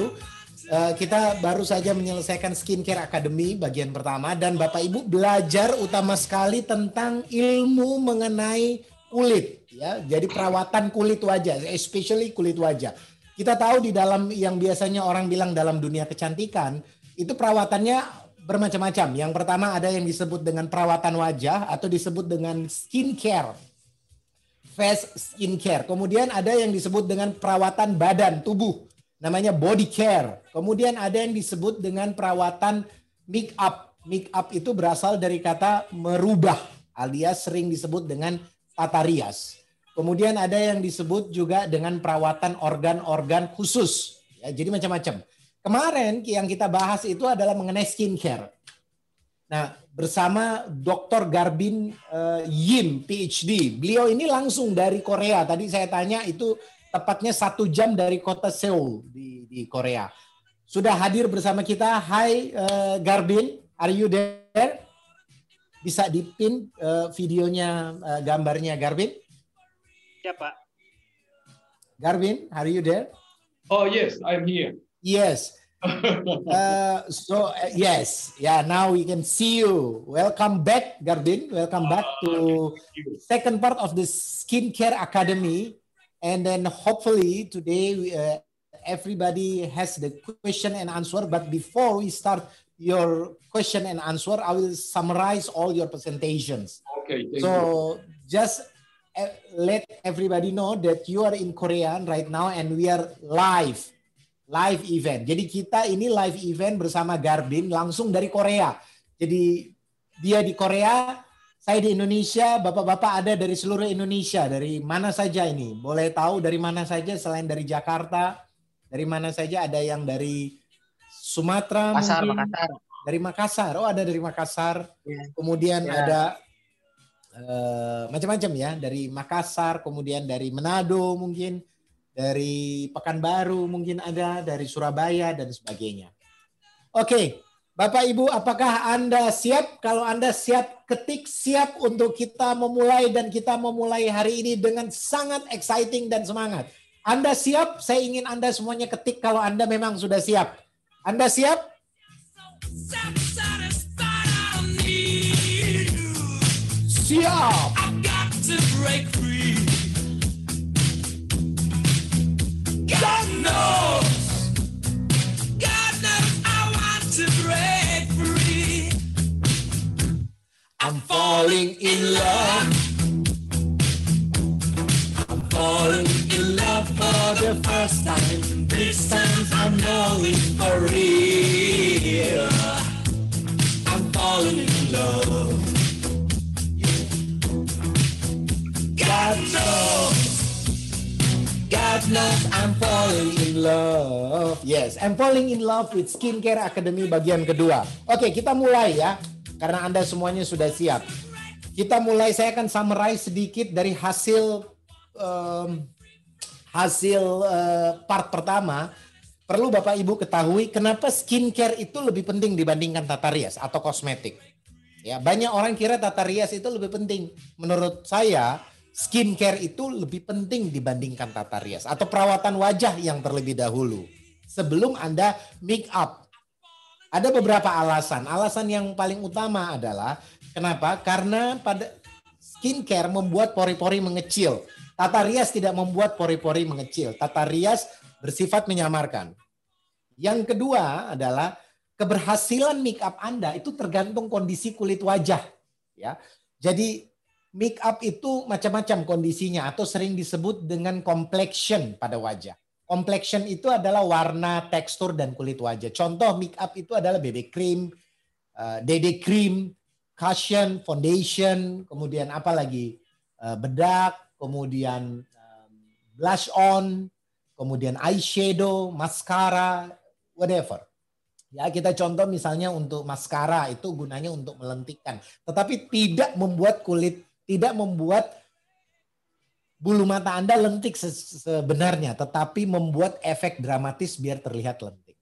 dulu. Uh, kita baru saja menyelesaikan skincare academy bagian pertama dan Bapak Ibu belajar utama sekali tentang ilmu mengenai kulit ya. Jadi perawatan kulit wajah, especially kulit wajah. Kita tahu di dalam yang biasanya orang bilang dalam dunia kecantikan itu perawatannya bermacam-macam. Yang pertama ada yang disebut dengan perawatan wajah atau disebut dengan skincare. Face skincare. Kemudian ada yang disebut dengan perawatan badan, tubuh namanya body care. Kemudian ada yang disebut dengan perawatan make up. Make up itu berasal dari kata merubah alias sering disebut dengan tata rias. Kemudian ada yang disebut juga dengan perawatan organ-organ khusus. Ya, jadi macam-macam. Kemarin yang kita bahas itu adalah mengenai skincare. Nah, bersama Dr. Garbin uh, Yim, PhD. Beliau ini langsung dari Korea. Tadi saya tanya itu tepatnya satu jam dari kota Seoul di, di Korea. Sudah hadir bersama kita. Hai uh, Garbin, are you there? Bisa dipin uh, videonya, uh, gambarnya Garbin? Ya Pak. Garbin, are you there? Oh yes, I'm here. Yes. uh, so uh, yes, yeah. Now we can see you. Welcome back, Garbin. Welcome back to second part of the skincare academy. And then hopefully today uh, everybody has the question and answer. But before we start your question and answer, I will summarize all your presentations. Okay. so you. just uh, let everybody know that you are in Korea right now and we are live. Live event. Jadi kita ini live event bersama Garbin langsung dari Korea. Jadi dia di Korea, saya di Indonesia, bapak-bapak ada dari seluruh Indonesia. Dari mana saja ini? Boleh tahu dari mana saja selain dari Jakarta? Dari mana saja ada yang dari Sumatera Makassar, mungkin? Makassar. Dari Makassar. Oh, ada dari Makassar. Ya. Kemudian Ya. ada eh, macam-macam ya, dari Makassar, kemudian dari Manado mungkin, dari Pekanbaru mungkin ada, dari Surabaya dan sebagainya. Oke, Bapak Ibu, apakah Anda siap? Kalau Anda siap, ketik siap untuk kita memulai dan kita memulai hari ini dengan sangat exciting dan semangat. Anda siap? Saya ingin Anda semuanya ketik kalau Anda memang sudah siap. Anda siap? Siap. I'm falling in love. I'm falling in love for the first time. This time I'm knowing for real. I'm falling in love. God knows. God knows I'm falling in love. Yes, I'm falling in love with Skincare Academy bagian kedua. Oke, kita mulai ya. Karena Anda semuanya sudah siap. Kita mulai, saya akan summarize sedikit dari hasil em, hasil eh, part pertama. Perlu Bapak Ibu ketahui kenapa skincare itu lebih penting dibandingkan tata rias atau kosmetik. Ya, banyak orang kira tata rias itu lebih penting. Menurut saya, skincare itu lebih penting dibandingkan tata rias atau perawatan wajah yang terlebih dahulu sebelum Anda make up. Ada beberapa alasan. Alasan yang paling utama adalah kenapa? Karena pada skincare membuat pori-pori mengecil. Tata rias tidak membuat pori-pori mengecil. Tata rias bersifat menyamarkan. Yang kedua adalah keberhasilan make up Anda itu tergantung kondisi kulit wajah. Ya, jadi make up itu macam-macam kondisinya atau sering disebut dengan complexion pada wajah. Complexion itu adalah warna, tekstur dan kulit wajah. Contoh make up itu adalah BB cream, eh, DD cream, cushion, foundation, kemudian apa lagi? Eh, bedak, kemudian em, blush on, kemudian eyeshadow, mascara, whatever. Ya, kita contoh misalnya untuk maskara itu gunanya untuk melentikkan, tetapi tidak membuat kulit, tidak membuat bulu mata Anda lentik se- sebenarnya, tetapi membuat efek dramatis biar terlihat lentik.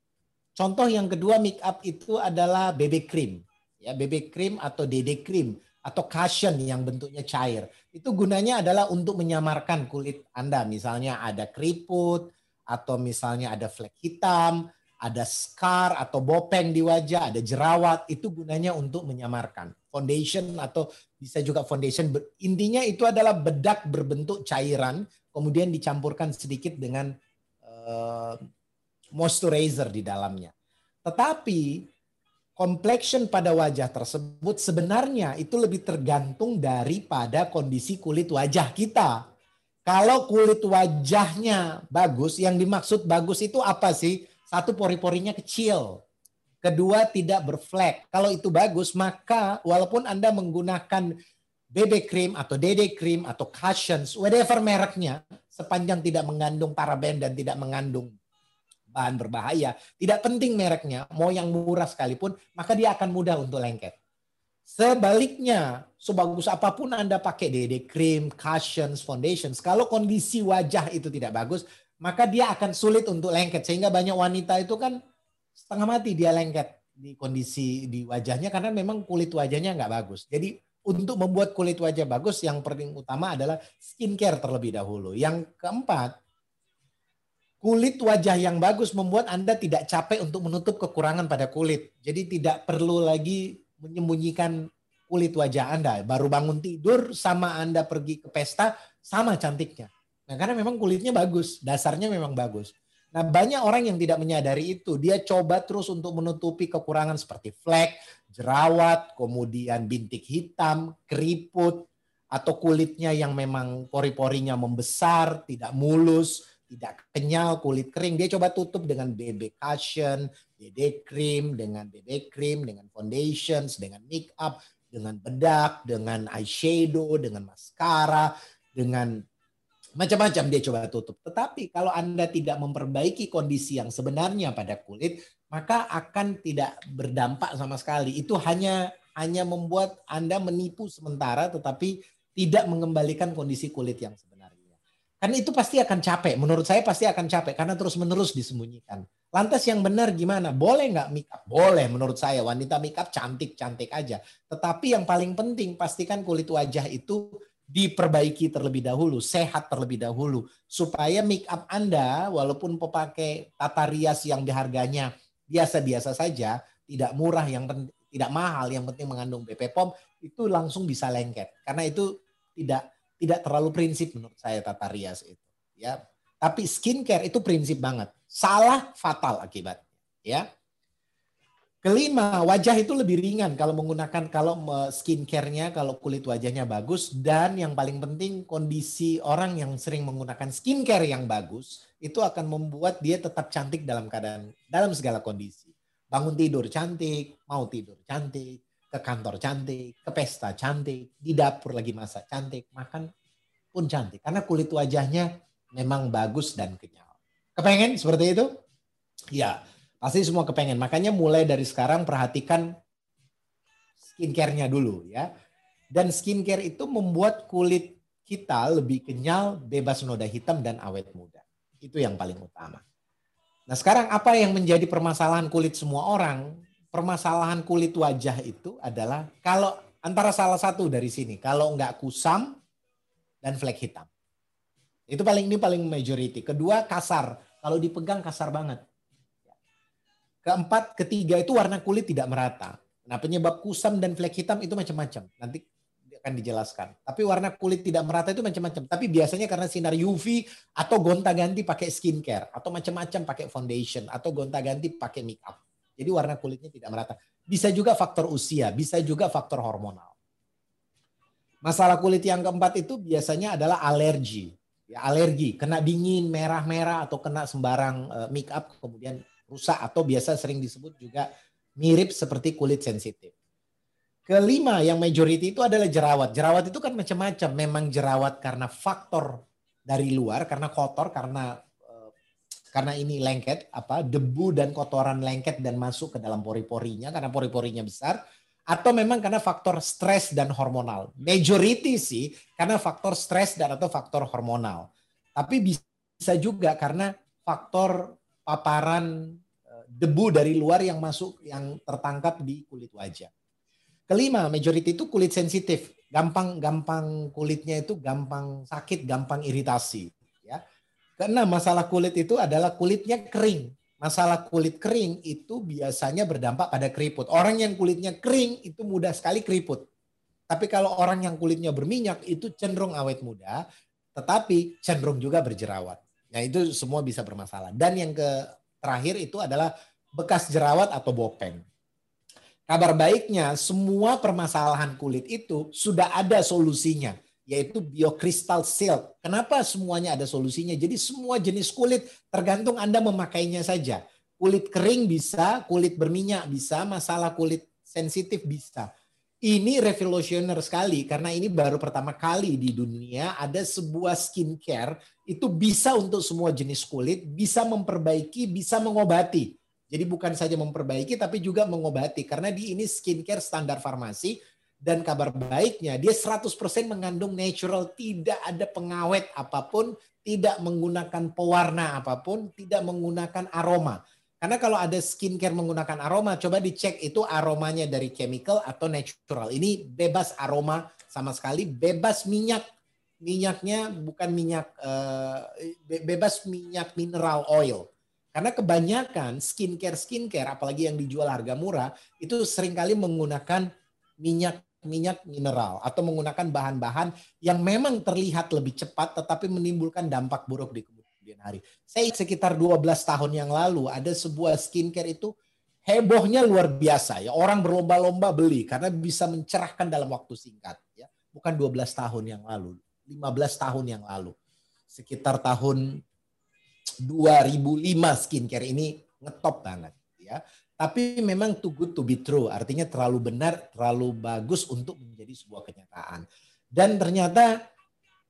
Contoh yang kedua make up itu adalah BB cream. Ya, BB cream atau DD cream atau cushion yang bentuknya cair. Itu gunanya adalah untuk menyamarkan kulit Anda. Misalnya ada keriput, atau misalnya ada flek hitam, ada scar atau bopeng di wajah, ada jerawat, itu gunanya untuk menyamarkan. Foundation atau bisa juga foundation. Intinya itu adalah bedak berbentuk cairan, kemudian dicampurkan sedikit dengan uh, moisturizer di dalamnya. Tetapi complexion pada wajah tersebut sebenarnya itu lebih tergantung daripada kondisi kulit wajah kita. Kalau kulit wajahnya bagus, yang dimaksud bagus itu apa sih? Satu pori-porinya kecil. Kedua tidak berflek. Kalau itu bagus, maka walaupun Anda menggunakan BB cream atau DD cream atau cushions, whatever mereknya, sepanjang tidak mengandung paraben dan tidak mengandung bahan berbahaya, tidak penting mereknya, mau yang murah sekalipun, maka dia akan mudah untuk lengket. Sebaliknya, sebagus apa pun Anda pakai DD cream, cushions, foundations, kalau kondisi wajah itu tidak bagus, maka dia akan sulit untuk lengket. Sehingga banyak wanita itu kan setengah mati dia lengket di kondisi di wajahnya karena memang kulit wajahnya nggak bagus. Jadi untuk membuat kulit wajah bagus, yang paling utama adalah skincare terlebih dahulu. Yang keempat, kulit wajah yang bagus membuat Anda tidak capek untuk menutup kekurangan pada kulit. Jadi tidak perlu lagi menyembunyikan kulit wajah Anda. Baru bangun tidur sama Anda pergi ke pesta sama cantiknya. Nah, karena memang kulitnya bagus, dasarnya memang bagus. Nah, banyak orang yang tidak menyadari itu. Dia coba terus untuk menutupi kekurangan seperti flek, jerawat, kemudian bintik hitam, keriput, atau kulitnya yang memang pori-porinya membesar, tidak mulus, tidak kenyal, kulit kering. Dia coba tutup dengan BB cushion, BB cream, dengan BB cream, dengan foundations, dengan make up, dengan bedak, dengan eyeshadow, dengan mascara, dengan macam-macam dia coba tutup. Tetapi kalau Anda tidak memperbaiki kondisi yang sebenarnya pada kulit, maka akan tidak berdampak sama sekali. Itu hanya hanya membuat Anda menipu sementara tetapi tidak mengembalikan kondisi kulit yang sebenarnya. Karena itu pasti akan capek. Menurut saya pasti akan capek karena terus-menerus disembunyikan. Lantas yang benar gimana? Boleh nggak make up? Boleh menurut saya. Wanita make up cantik-cantik aja. Tetapi yang paling penting pastikan kulit wajah itu diperbaiki terlebih dahulu, sehat terlebih dahulu. Supaya make up Anda walaupun pakai tata rias yang harganya biasa-biasa saja, tidak murah, yang tidak mahal, yang penting mengandung BP POM, itu langsung bisa lengket. Karena itu tidak tidak terlalu prinsip menurut saya tata rias itu. Ya, tapi skincare itu prinsip banget salah fatal akibatnya. Ya. Kelima, wajah itu lebih ringan kalau menggunakan kalau skincare-nya, kalau kulit wajahnya bagus dan yang paling penting kondisi orang yang sering menggunakan skincare yang bagus itu akan membuat dia tetap cantik dalam keadaan dalam segala kondisi. Bangun tidur cantik, mau tidur cantik, ke kantor cantik, ke pesta cantik, di dapur lagi masak cantik, makan pun cantik karena kulit wajahnya memang bagus dan kenyal. Kepengen seperti itu? Ya, pasti semua kepengen. Makanya mulai dari sekarang perhatikan skincare-nya dulu ya. Dan skincare itu membuat kulit kita lebih kenyal, bebas noda hitam dan awet muda. Itu yang paling utama. Nah sekarang apa yang menjadi permasalahan kulit semua orang? Permasalahan kulit wajah itu adalah kalau antara salah satu dari sini, kalau nggak kusam dan flek hitam. Itu paling ini paling majority. Kedua kasar, kalau dipegang kasar banget. Keempat, ketiga itu warna kulit tidak merata. Nah penyebab kusam dan flek hitam itu macam-macam. Nanti akan dijelaskan. Tapi warna kulit tidak merata itu macam-macam. Tapi biasanya karena sinar UV atau gonta-ganti pakai skincare atau macam-macam pakai foundation atau gonta-ganti pakai make up. Jadi warna kulitnya tidak merata. Bisa juga faktor usia, bisa juga faktor hormonal. Masalah kulit yang keempat itu biasanya adalah alergi ya alergi, kena dingin, merah-merah atau kena sembarang uh, make up kemudian rusak atau biasa sering disebut juga mirip seperti kulit sensitif. Kelima yang majority itu adalah jerawat. Jerawat itu kan macam-macam. Memang jerawat karena faktor dari luar, karena kotor, karena uh, karena ini lengket, apa debu dan kotoran lengket dan masuk ke dalam pori-porinya karena pori-porinya besar atau memang karena faktor stres dan hormonal. Majority sih karena faktor stres dan atau faktor hormonal. Tapi bisa juga karena faktor paparan eh, debu dari luar yang masuk yang tertangkap di kulit wajah. Kelima, majority itu kulit sensitif, gampang gampang kulitnya itu gampang sakit, gampang iritasi, ya. Keenam, masalah kulit itu adalah kulitnya kering. Masalah kulit kering itu biasanya berdampak pada keriput. Orang yang kulitnya kering itu mudah sekali keriput. Tapi kalau orang yang kulitnya berminyak itu cenderung awet muda, tetapi cenderung juga berjerawat. Nah itu semua bisa bermasalah. Dan yang ke terakhir itu adalah bekas jerawat atau bopeng. Kabar baiknya semua permasalahan kulit itu sudah ada solusinya yaitu biokristal silk. Kenapa semuanya ada solusinya? Jadi semua jenis kulit tergantung Anda memakainya saja. Kulit kering bisa, kulit berminyak bisa, masalah kulit sensitif bisa. Ini revolusioner sekali karena ini baru pertama kali di dunia ada sebuah skincare itu bisa untuk semua jenis kulit, bisa memperbaiki, bisa mengobati. Jadi bukan saja memperbaiki tapi juga mengobati karena di ini skincare standar farmasi dan kabar baiknya, dia 100% mengandung natural, tidak ada pengawet apa pun, tidak menggunakan pewarna apa pun, tidak menggunakan aroma. Karena kalau ada skincare menggunakan aroma, coba dicek itu aromanya dari chemical atau natural. Ini bebas aroma sama sekali, bebas minyak. Minyaknya bukan minyak, eh, bebas minyak mineral oil. Karena kebanyakan skincare-skincare, apalagi yang dijual harga murah, itu sering kali menggunakan minyak minyak mineral atau menggunakan bahan-bahan yang memang terlihat lebih cepat tetapi menimbulkan dampak buruk di kemudian hari. Saya sekitar 12 tahun yang lalu ada sebuah skincare itu hebohnya luar biasa ya. Orang berlomba-lomba beli karena bisa mencerahkan dalam waktu singkat ya. Bukan 12 tahun yang lalu, 15 tahun yang lalu. Sekitar tahun 2005 skincare ini ngetop banget ya. Tapi memang too good to be true, artinya terlalu benar, terlalu bagus untuk menjadi sebuah kenyataan. Dan ternyata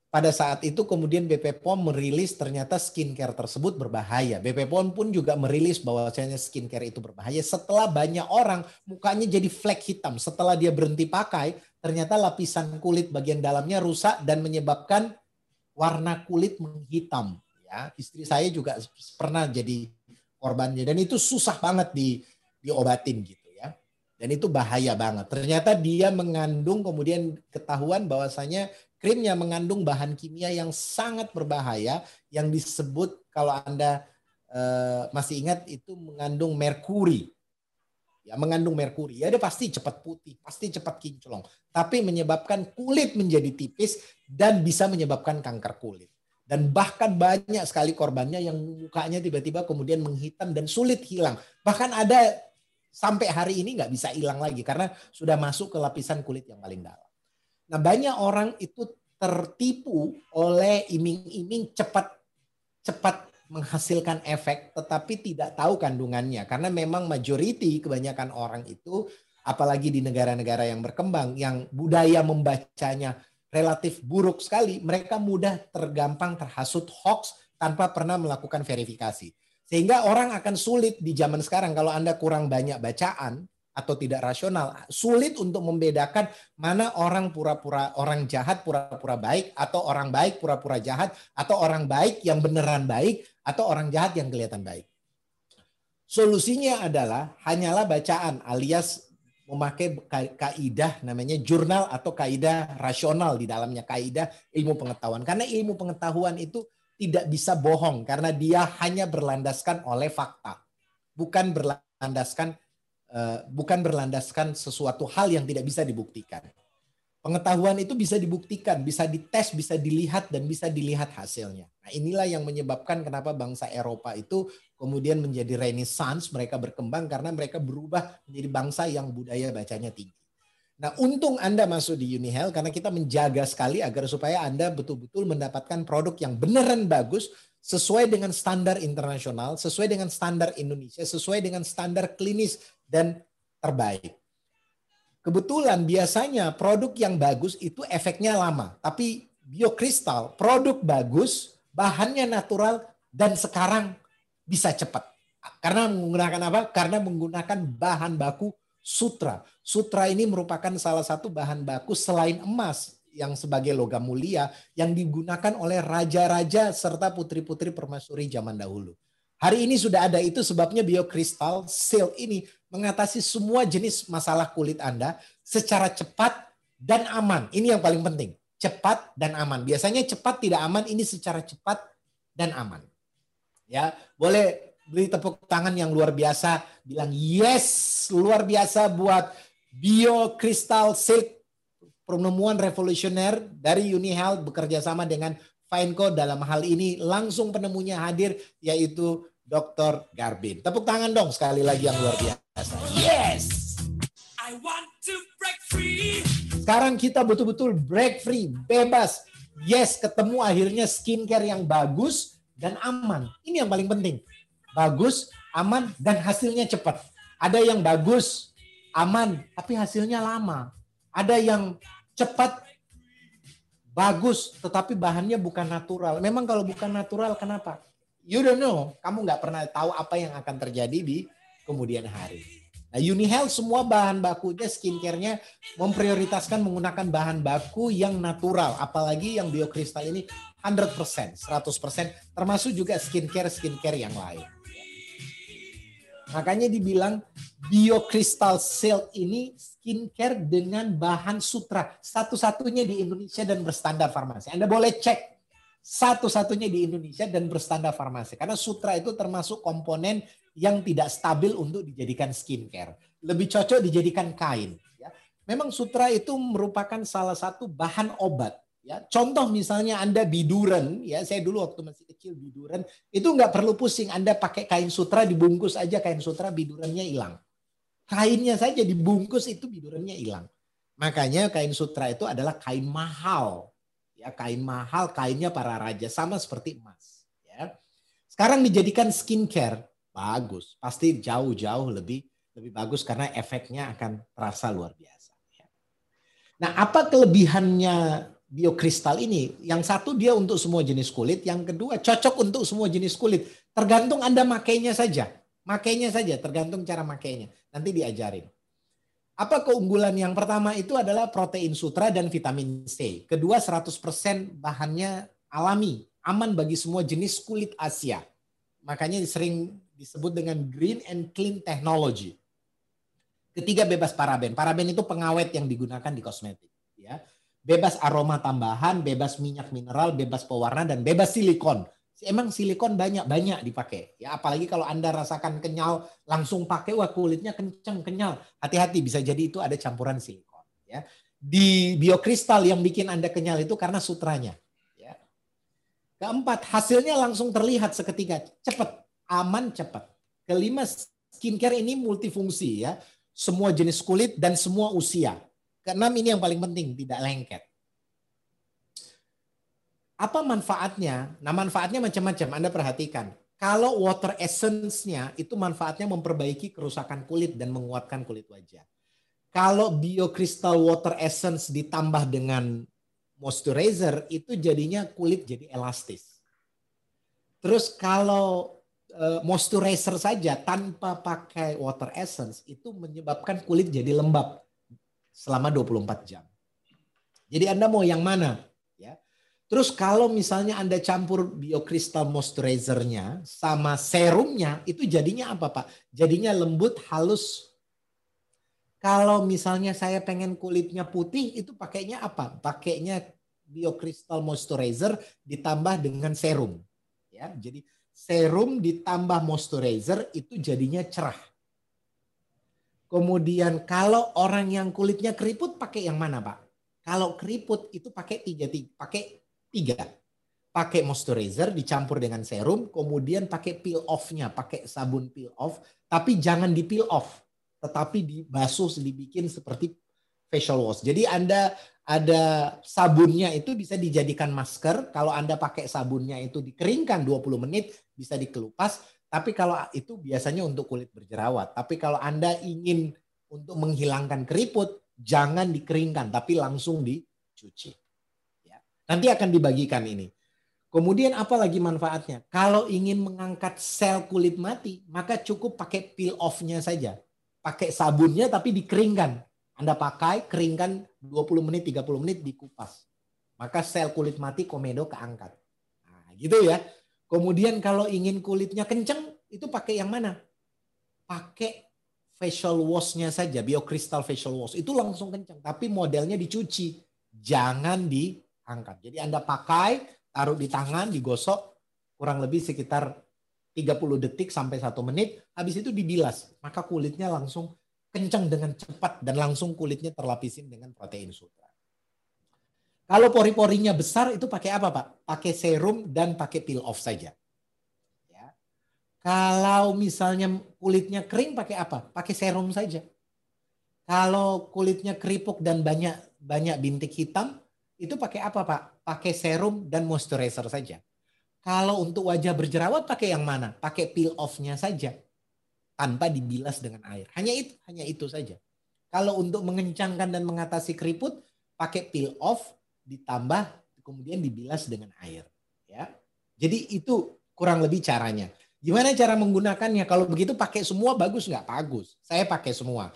pada saat itu kemudian BP POM merilis ternyata skincare tersebut berbahaya. BP POM pun juga merilis bahwasanya skincare itu berbahaya setelah banyak orang mukanya jadi flek hitam. Setelah dia berhenti pakai, ternyata lapisan kulit bagian dalamnya rusak dan menyebabkan warna kulit menghitam. Ya, istri saya juga pernah jadi korbannya dan itu susah banget di diobatin gitu ya. Dan itu bahaya banget. Ternyata dia mengandung kemudian ketahuan bahwasanya krimnya mengandung bahan kimia yang sangat berbahaya yang disebut kalau Anda uh, masih ingat itu mengandung merkuri. Ya, mengandung merkuri. Ya dia pasti cepat putih, pasti cepat kinclong, tapi menyebabkan kulit menjadi tipis dan bisa menyebabkan kanker kulit. Dan bahkan banyak sekali korbannya yang mukanya tiba-tiba kemudian menghitam dan sulit hilang. Bahkan ada sampai hari ini nggak bisa hilang lagi karena sudah masuk ke lapisan kulit yang paling dalam. Nah banyak orang itu tertipu oleh iming-iming cepat cepat menghasilkan efek tetapi tidak tahu kandungannya karena memang majority kebanyakan orang itu apalagi di negara-negara yang berkembang yang budaya membacanya relatif buruk sekali mereka mudah tergampang terhasut hoax tanpa pernah melakukan verifikasi. Sehingga orang akan sulit di zaman sekarang kalau Anda kurang banyak bacaan atau tidak rasional, sulit untuk membedakan mana orang pura-pura orang jahat pura-pura baik atau orang baik pura-pura jahat atau orang baik yang beneran baik atau orang jahat yang kelihatan baik. Solusinya adalah hanyalah bacaan alias memakai kaidah namanya jurnal atau kaidah rasional di dalamnya kaidah ilmu pengetahuan. Karena ilmu pengetahuan itu tidak bisa bohong karena dia hanya berlandaskan oleh fakta, bukan berlandaskan bukan berlandaskan sesuatu hal yang tidak bisa dibuktikan. Pengetahuan itu bisa dibuktikan, bisa dites, bisa dilihat dan bisa dilihat hasilnya. Nah, inilah yang menyebabkan kenapa bangsa Eropa itu kemudian menjadi renaissance, mereka berkembang karena mereka berubah menjadi bangsa yang budaya bacanya tinggi. Nah, untung Anda masuk di Unihel karena kita menjaga sekali agar supaya Anda betul-betul mendapatkan produk yang beneran bagus sesuai dengan standar internasional, sesuai dengan standar Indonesia, sesuai dengan standar klinis dan terbaik. Kebetulan biasanya produk yang bagus itu efeknya lama, tapi biokristal produk bagus, bahannya natural dan sekarang bisa cepat. Karena menggunakan apa? Karena menggunakan bahan baku sutra. Sutra ini merupakan salah satu bahan baku selain emas yang sebagai logam mulia yang digunakan oleh raja-raja serta putri-putri permaisuri zaman dahulu. Hari ini sudah ada itu sebabnya biokristal silk ini mengatasi semua jenis masalah kulit Anda secara cepat dan aman. Ini yang paling penting. Cepat dan aman. Biasanya cepat tidak aman, ini secara cepat dan aman. Ya, boleh beri tepuk tangan yang luar biasa bilang yes, luar biasa buat Bio Crystal Silk penemuan revolusioner dari UniHealth bekerja sama dengan Fineco dalam hal ini langsung penemunya hadir yaitu Dr. Garbin. Tepuk tangan dong sekali lagi yang luar biasa. Yes. I want to break free. Sekarang kita betul-betul break free, bebas. Yes, ketemu akhirnya skincare yang bagus dan aman. Ini yang paling penting. Bagus, aman, dan hasilnya cepat. Ada yang bagus, aman, tapi hasilnya lama. Ada yang cepat, bagus, tetapi bahannya bukan natural. Memang kalau bukan natural, kenapa? You don't know. Kamu nggak pernah tahu apa yang akan terjadi di kemudian hari. Nah, UniHealth semua bahan bakunya skincare-nya memprioritaskan menggunakan bahan baku yang natural, apalagi yang biokristal ini 100%, 100%, termasuk juga skincare-skincare yang lain. Makanya dibilang biokristal silk ini skincare dengan bahan sutra. Satu-satunya di Indonesia dan berstandar farmasi. Anda boleh cek satu-satunya di Indonesia dan berstandar farmasi. Karena sutra itu termasuk komponen yang tidak stabil untuk dijadikan skincare. Lebih cocok dijadikan kain. Ya. Memang sutra itu merupakan salah satu bahan obat Ya, contoh misalnya Anda biduran, ya saya dulu waktu masih kecil biduran, itu nggak perlu pusing. Anda pakai kain sutra dibungkus aja kain sutra bidurannya hilang. Kainnya saja dibungkus itu bidurannya hilang. Makanya kain sutra itu adalah kain mahal. Ya, kain mahal, kainnya para raja sama seperti emas. Ya. Sekarang dijadikan skincare, bagus. Pasti jauh-jauh lebih lebih bagus karena efeknya akan terasa luar biasa. Ya. Nah, apa kelebihannya biokristal ini. Yang satu dia untuk semua jenis kulit, yang kedua cocok untuk semua jenis kulit. Tergantung Anda makainya saja. Makainya saja, tergantung cara makainya. Nanti diajarin. Apa keunggulan yang pertama itu adalah protein sutra dan vitamin C. Kedua 100% bahannya alami, aman bagi semua jenis kulit Asia. Makanya sering disebut dengan green and clean technology. Ketiga bebas paraben. Paraben itu pengawet yang digunakan di kosmetik, ya bebas aroma tambahan, bebas minyak mineral, bebas pewarna dan bebas silikon. Emang silikon banyak-banyak dipakai. Ya apalagi kalau Anda rasakan kenyal langsung pakai wah kulitnya kencang kenyal. Hati-hati bisa jadi itu ada campuran silikon ya. Di biokristal yang bikin Anda kenyal itu karena sutranya ya. Keempat, hasilnya langsung terlihat seketika, cepat, aman, cepat. Kelima, skincare ini multifungsi ya. Semua jenis kulit dan semua usia. Keenam ini yang paling penting, tidak lengket. Apa manfaatnya? Nah manfaatnya macam-macam, Anda perhatikan. Kalau water essence-nya itu manfaatnya memperbaiki kerusakan kulit dan menguatkan kulit wajah. Kalau biocrystal water essence ditambah dengan moisturizer itu jadinya kulit jadi elastis. Terus kalau uh, moisturizer saja tanpa pakai water essence itu menyebabkan kulit jadi lembab selama 24 jam. Jadi Anda mau yang mana? Terus kalau misalnya Anda campur biokristal moisturizernya sama serumnya, itu jadinya apa Pak? Jadinya lembut, halus. Kalau misalnya saya pengen kulitnya putih, itu pakainya apa? Pakainya biokristal moisturizer ditambah dengan serum. Ya, jadi serum ditambah moisturizer itu jadinya cerah. Kemudian kalau orang yang kulitnya keriput pakai yang mana Pak? Kalau keriput itu pakai tiga, tiga pakai tiga. Pakai moisturizer dicampur dengan serum, kemudian pakai peel off-nya, pakai sabun peel off, tapi jangan di peel off, tetapi dibasuh, dibikin seperti facial wash. Jadi Anda ada sabunnya itu bisa dijadikan masker. Kalau Anda pakai sabunnya itu dikeringkan 20 menit, bisa dikelupas tapi kalau itu biasanya untuk kulit berjerawat. Tapi kalau Anda ingin untuk menghilangkan keriput, jangan dikeringkan, tapi langsung dicuci. Nanti akan dibagikan ini. Kemudian apa lagi manfaatnya? Kalau ingin mengangkat sel kulit mati, maka cukup pakai peel off-nya saja. Pakai sabunnya tapi dikeringkan. Anda pakai, keringkan 20 menit, 30 menit, dikupas. Maka sel kulit mati komedo keangkat. Nah, gitu ya. Kemudian kalau ingin kulitnya kenceng, itu pakai yang mana? Pakai facial wash-nya saja, biokristal facial wash. Itu langsung kenceng, tapi modelnya dicuci. Jangan diangkat. Jadi Anda pakai, taruh di tangan, digosok, kurang lebih sekitar 30 detik sampai satu menit. Habis itu dibilas, maka kulitnya langsung kencang dengan cepat dan langsung kulitnya terlapisin dengan protein sutra. Kalau pori-porinya besar itu pakai apa Pak? Pakai serum dan pakai peel off saja. Ya. Kalau misalnya kulitnya kering pakai apa? Pakai serum saja. Kalau kulitnya keripuk dan banyak banyak bintik hitam itu pakai apa Pak? Pakai serum dan moisturizer saja. Kalau untuk wajah berjerawat pakai yang mana? Pakai peel off-nya saja tanpa dibilas dengan air. Hanya itu, hanya itu saja. Kalau untuk mengencangkan dan mengatasi keriput, pakai peel off ditambah kemudian dibilas dengan air. Ya, jadi itu kurang lebih caranya. Gimana cara menggunakannya? Kalau begitu pakai semua bagus nggak? Bagus. Saya pakai semua.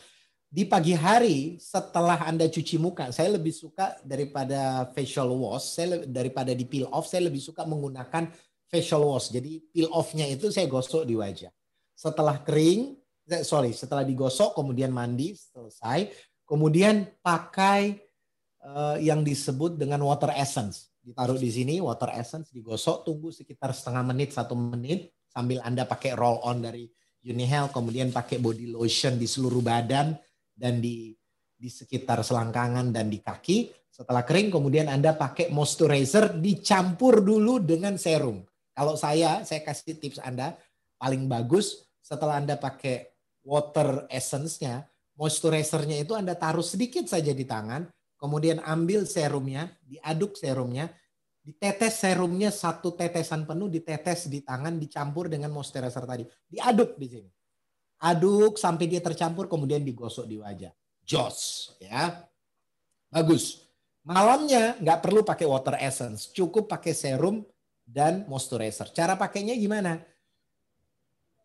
Di pagi hari setelah Anda cuci muka, saya lebih suka daripada facial wash, saya daripada di peel off, saya lebih suka menggunakan facial wash. Jadi peel off-nya itu saya gosok di wajah setelah kering, eh, sorry, setelah digosok kemudian mandi selesai, kemudian pakai uh, yang disebut dengan water essence. Ditaruh di sini water essence digosok, tunggu sekitar setengah menit satu menit sambil anda pakai roll on dari Unihel, kemudian pakai body lotion di seluruh badan dan di di sekitar selangkangan dan di kaki. Setelah kering kemudian Anda pakai moisturizer dicampur dulu dengan serum. Kalau saya, saya kasih tips Anda paling bagus setelah Anda pakai water essence-nya, moisturizer-nya itu Anda taruh sedikit saja di tangan, kemudian ambil serumnya, diaduk serumnya, ditetes serumnya satu tetesan penuh, ditetes di tangan, dicampur dengan moisturizer tadi. Diaduk di sini. Aduk sampai dia tercampur, kemudian digosok di wajah. Jos, ya. Bagus. Malamnya nggak perlu pakai water essence, cukup pakai serum dan moisturizer. Cara pakainya gimana?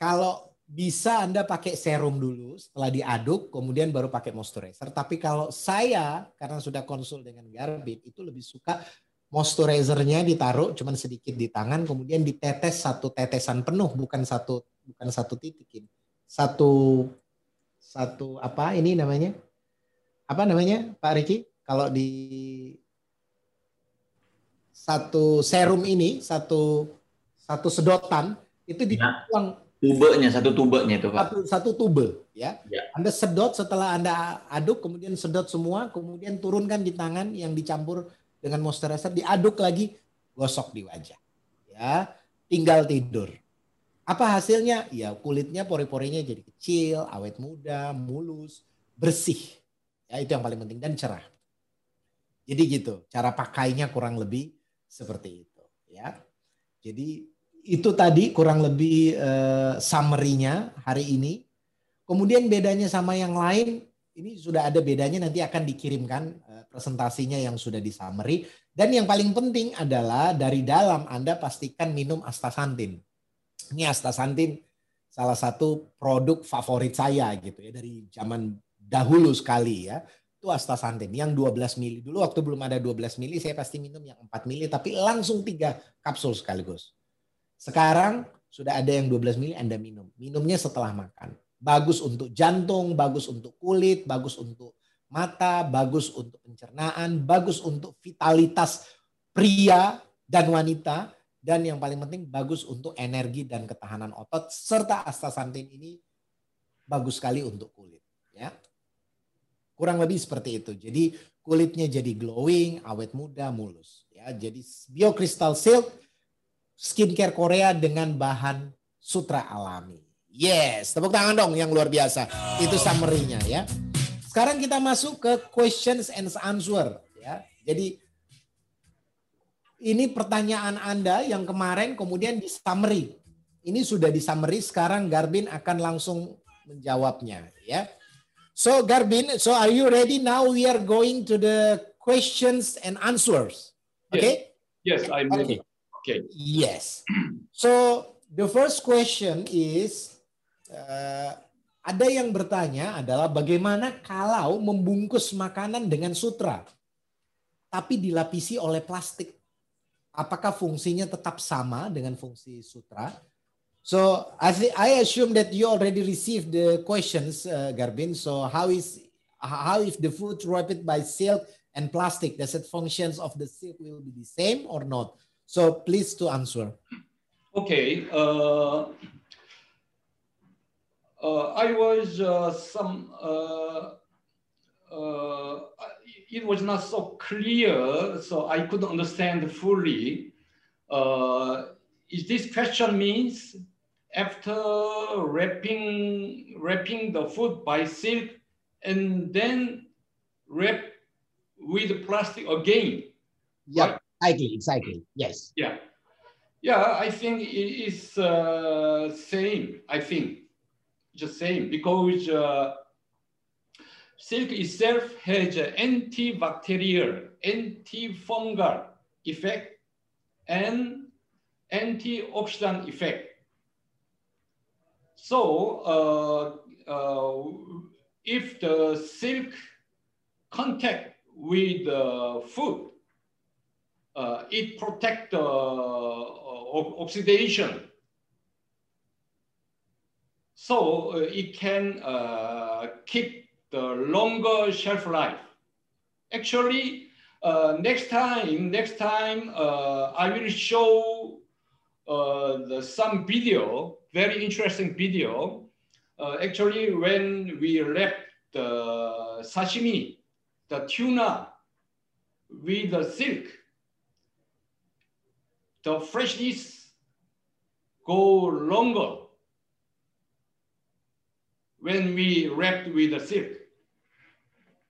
Kalau bisa Anda pakai serum dulu setelah diaduk, kemudian baru pakai moisturizer. Tapi kalau saya, karena sudah konsul dengan Garbin, itu lebih suka moisturizernya ditaruh cuman sedikit di tangan, kemudian ditetes satu tetesan penuh, bukan satu bukan satu titik ini. Satu satu apa ini namanya? Apa namanya Pak Riki? Kalau di satu serum ini, satu satu sedotan itu dituang ya tubenya satu tubenya itu pak satu, satu tube ya. ya anda sedot setelah anda aduk kemudian sedot semua kemudian turunkan di tangan yang dicampur dengan moisturizer diaduk lagi gosok di wajah ya tinggal tidur apa hasilnya ya kulitnya pori-porinya jadi kecil awet muda mulus bersih ya itu yang paling penting dan cerah jadi gitu cara pakainya kurang lebih seperti itu ya jadi itu tadi kurang lebih uh, summary-nya hari ini. Kemudian bedanya sama yang lain, ini sudah ada bedanya nanti akan dikirimkan uh, presentasinya yang sudah di summary. Dan yang paling penting adalah dari dalam Anda pastikan minum astaxanthin. Ini astaxanthin salah satu produk favorit saya gitu ya dari zaman dahulu sekali ya. Itu astaxanthin yang 12 mili. Dulu waktu belum ada 12 mili saya pasti minum yang 4 mili tapi langsung tiga kapsul sekaligus. Sekarang sudah ada yang 12 mili Anda minum. Minumnya setelah makan. Bagus untuk jantung, bagus untuk kulit, bagus untuk mata, bagus untuk pencernaan, bagus untuk vitalitas pria dan wanita, dan yang paling penting bagus untuk energi dan ketahanan otot, serta astaxanthin ini bagus sekali untuk kulit. Ya, kurang lebih seperti itu. Jadi kulitnya jadi glowing, awet muda, mulus. Ya, jadi BioCrystal Silk skincare Korea dengan bahan sutra alami. Yes, tepuk tangan dong yang luar biasa. Itu summary-nya ya. Sekarang kita masuk ke questions and answer ya. Jadi ini pertanyaan Anda yang kemarin kemudian di summary. Ini sudah di summary, sekarang Garbin akan langsung menjawabnya ya. So Garbin, so are you ready now we are going to the questions and answers. Okay? Yes, yes I'm ready. Okay. Okay. Yes. So the first question is uh, ada yang bertanya adalah bagaimana kalau membungkus makanan dengan sutra tapi dilapisi oleh plastik? Apakah fungsinya tetap sama dengan fungsi sutra? So I I assume that you already received the questions, uh, Garbin. So how is how if the food wrapped by silk and plastic, does it functions of the silk will be the same or not? So please to answer. Okay. Uh, uh, I was uh, some. Uh, uh, it was not so clear, so I couldn't understand fully. Uh, is this question means after wrapping wrapping the food by silk and then wrap with plastic again? Yeah, exactly, exactly. Yes. Yeah. Yeah, I think it is uh, same. I think just same because uh, silk itself has an antibacterial, antifungal effect, and antioxidant effect. So uh, uh, if the silk contact with the food, uh, it protect the uh, oxidation. So uh, it can uh, keep the longer shelf life. Actually, uh, next time, next time uh, I will show the, some video, very interesting video. actually, when we wrap the sashimi, the tuna with the silk, the freshness go longer when we wrapped with the silk.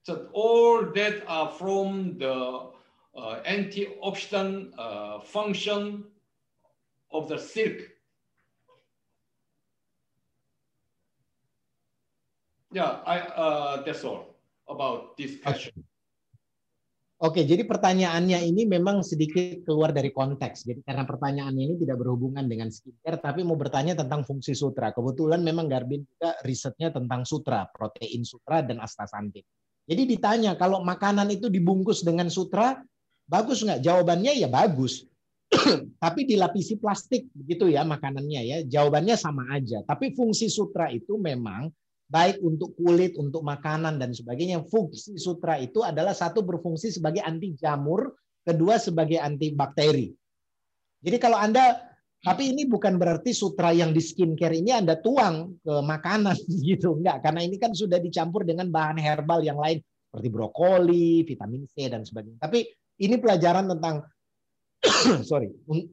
So all that are from the uh, antioxidant uh, function of the silk. Yeah, I, uh, that's all about this question. Oke, jadi pertanyaannya ini memang sedikit keluar dari konteks. Jadi karena pertanyaannya ini tidak berhubungan dengan skincare, tapi mau bertanya tentang fungsi sutra. Kebetulan memang Garbin juga risetnya tentang sutra, protein sutra dan astaxanthin. Jadi ditanya kalau makanan itu dibungkus dengan sutra, bagus nggak? Jawabannya ya bagus. tapi dilapisi plastik begitu ya makanannya ya. Jawabannya sama aja. Tapi fungsi sutra itu memang baik untuk kulit, untuk makanan dan sebagainya. Fungsi sutra itu adalah satu berfungsi sebagai anti jamur, kedua sebagai anti bakteri. Jadi kalau Anda tapi ini bukan berarti sutra yang di skincare ini Anda tuang ke makanan gitu, enggak karena ini kan sudah dicampur dengan bahan herbal yang lain seperti brokoli, vitamin C dan sebagainya. Tapi ini pelajaran tentang sorry,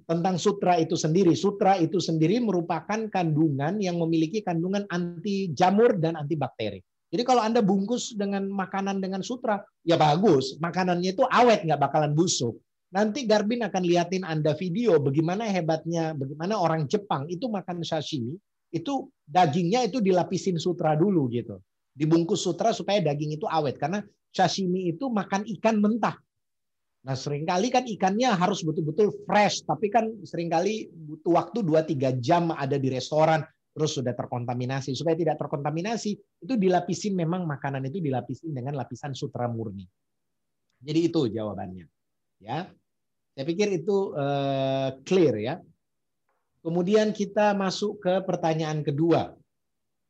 tentang sutra itu sendiri. Sutra itu sendiri merupakan kandungan yang memiliki kandungan anti jamur dan anti bakteri. Jadi kalau Anda bungkus dengan makanan dengan sutra, ya bagus. Makanannya itu awet, nggak bakalan busuk. Nanti Garbin akan liatin Anda video bagaimana hebatnya, bagaimana orang Jepang itu makan sashimi, itu dagingnya itu dilapisin sutra dulu gitu. Dibungkus sutra supaya daging itu awet. Karena sashimi itu makan ikan mentah. Nah, sering kali kan ikannya harus betul-betul fresh, tapi kan sering kali butuh waktu 2-3 jam ada di restoran, terus sudah terkontaminasi. Supaya tidak terkontaminasi, itu dilapisin memang makanan itu dilapisin dengan lapisan sutra murni. Jadi itu jawabannya. Ya. Saya pikir itu uh, clear ya. Kemudian kita masuk ke pertanyaan kedua.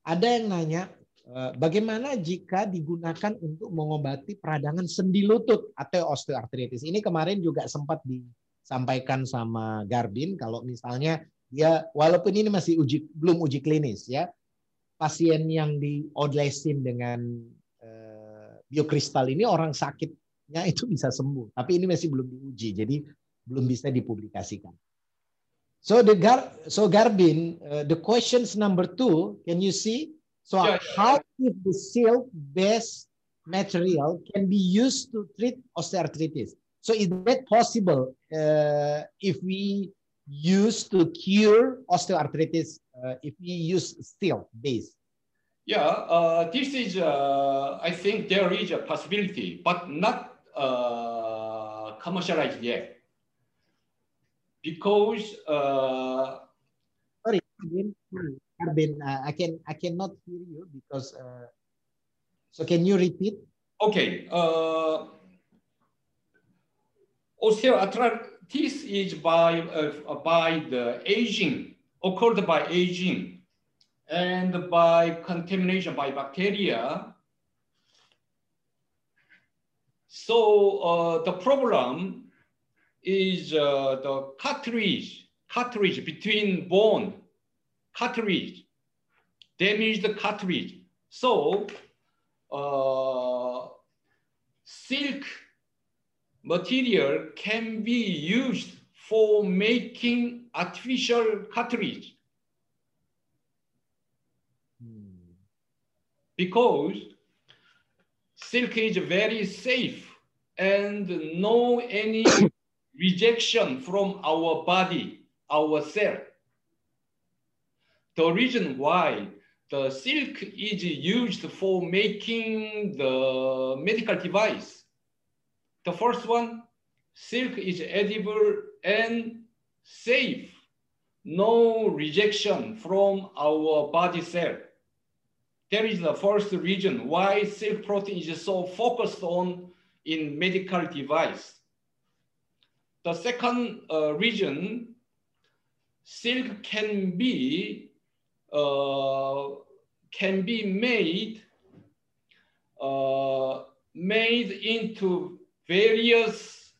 Ada yang nanya, Eh, bagaimana jika digunakan untuk mengobati peradangan sendi lutut atau osteoartritis? Ini kemarin juga sempat disampaikan sama Garbin kalau misalnya dia walaupun ini masih uji belum uji klinis ya, pasien yang diolesin dengan uh, biokristal ini orang sakitnya itu bisa sembuh, tapi ini masih belum diuji, jadi belum bisa dipublikasikan. So the Gar so Garbin, uh, the questions number two, can you see? So yeah, how if the silk-based material can be used to treat osteoarthritis? So is that possible uh, if we use to cure osteoarthritis uh, if we use steel base? Yeah, uh, this is, uh, I think there is a possibility, but not uh, commercialized yet. Because... Uh, Sorry, Arben, uh, I can I cannot hear you because. Uh, so can you repeat? Okay. Uh, osteoarthritis is by uh, by the aging occurred by aging and by contamination by bacteria. So uh, the problem is uh, the cartilage cartilage between bone, cartilage, damaged cartilage. So uh, silk material can be used for making artificial cartilage Hmm. because silk is very safe and no any rejection from our body, our cell. The reason why the silk is used for making the medical device. The first one, silk is edible and safe. No rejection from our body cell. That is the first reason why silk protein is so focused on in medical device. The second uh, reason, silk can be uh, can be made uh, made into various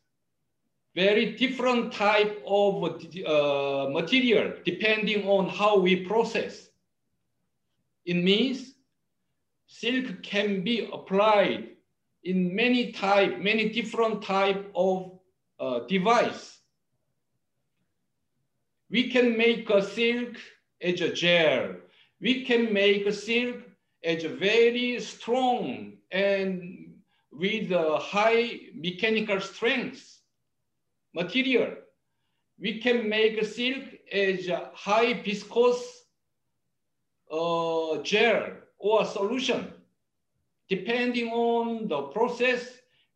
very different type of uh, material depending on how we process. It means silk can be applied in many type, many different type of uh, device. We can make a silk as a gel. We can make a silk as a very strong and with a high mechanical strength material. We can make a silk as a high viscous uh, gel or a solution. Depending on the process,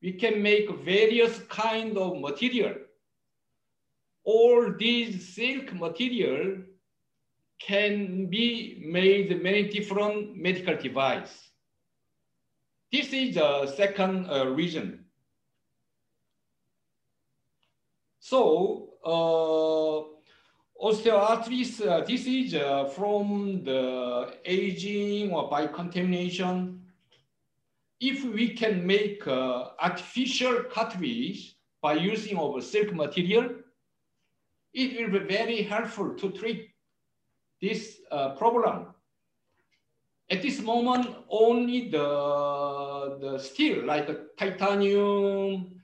we can make various kind of material. All these silk material can be made many different medical device. This is the second uh, reason. So uh, osteoarthritis, uh, is uh, from the aging or by contamination. If we can make uh, artificial cartilage by using of silk material, it will be very helpful to treat this uh, problem. At this moment, only the, the steel, like titanium,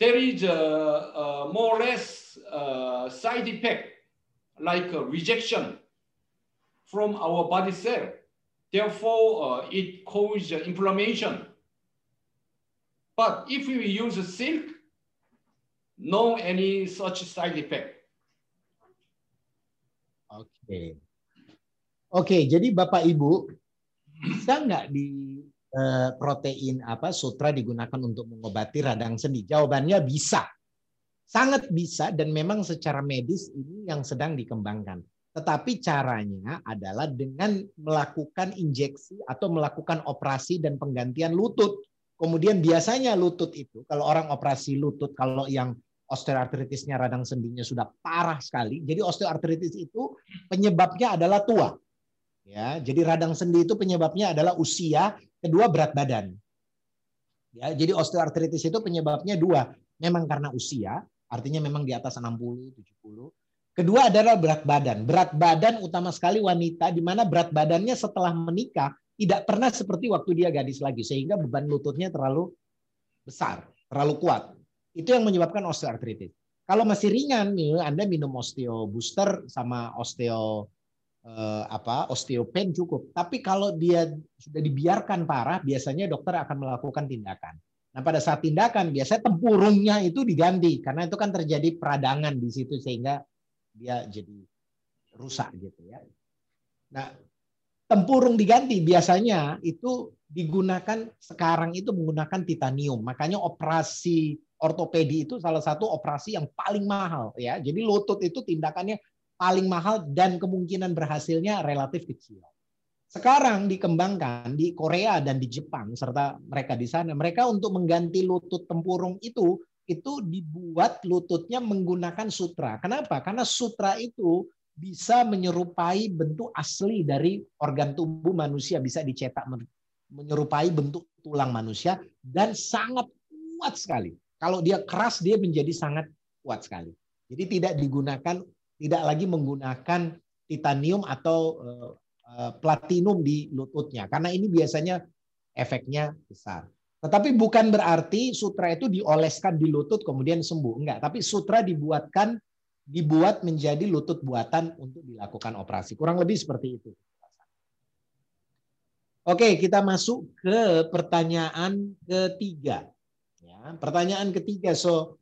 there is a, a more or less uh, side effect, like rejection from our body cell. Therefore, uh, it causes inflammation. But if we use silk, no any such side effect. Oke. Oke, jadi Bapak Ibu bisa nggak di eh, protein apa sutra digunakan untuk mengobati radang sendi? Jawabannya bisa. Sangat bisa dan memang secara medis ini yang sedang dikembangkan. Tetapi caranya adalah dengan melakukan injeksi atau melakukan operasi dan penggantian lutut. Kemudian biasanya lutut itu kalau orang operasi lutut kalau yang osteoartritisnya radang sendinya sudah parah sekali. Jadi osteoartritis itu penyebabnya adalah tua. Ya, jadi radang sendi itu penyebabnya adalah usia, kedua berat badan. Ya, jadi osteoartritis itu penyebabnya dua. Memang karena usia, artinya memang di atas 60, 70. Kedua adalah berat badan. Berat badan utama sekali wanita di mana berat badannya setelah menikah tidak pernah seperti waktu dia gadis lagi sehingga beban lututnya terlalu besar, terlalu kuat. Itu yang menyebabkan osteoartritis. Kalau masih ringan nih, Anda minum osteo booster sama osteo eh, apa osteopen cukup. Tapi kalau dia sudah dibiarkan parah, biasanya dokter akan melakukan tindakan. Nah, pada saat tindakan biasanya tempurungnya itu diganti karena itu kan terjadi peradangan di situ sehingga dia jadi rusak gitu ya. Nah, tempurung diganti biasanya itu digunakan sekarang itu menggunakan titanium. Makanya operasi ortopedi itu salah satu operasi yang paling mahal ya. Jadi lutut itu tindakannya paling mahal dan kemungkinan berhasilnya relatif kecil. Sekarang dikembangkan di Korea dan di Jepang serta mereka di sana, mereka untuk mengganti lutut tempurung itu itu dibuat lututnya menggunakan sutra. Kenapa? Karena sutra itu bisa menyerupai bentuk asli dari organ tubuh manusia, bisa dicetak menyerupai bentuk tulang manusia dan sangat kuat sekali. Kalau dia keras dia menjadi sangat kuat sekali. Jadi tidak digunakan, tidak lagi menggunakan titanium atau uh, platinum di lututnya, karena ini biasanya efeknya besar. Tetapi bukan berarti sutra itu dioleskan di lutut kemudian sembuh, enggak. Tapi sutra dibuatkan dibuat menjadi lutut buatan untuk dilakukan operasi. Kurang lebih seperti itu. Oke, kita masuk ke pertanyaan ketiga. Ya, pertanyaan ketiga. So,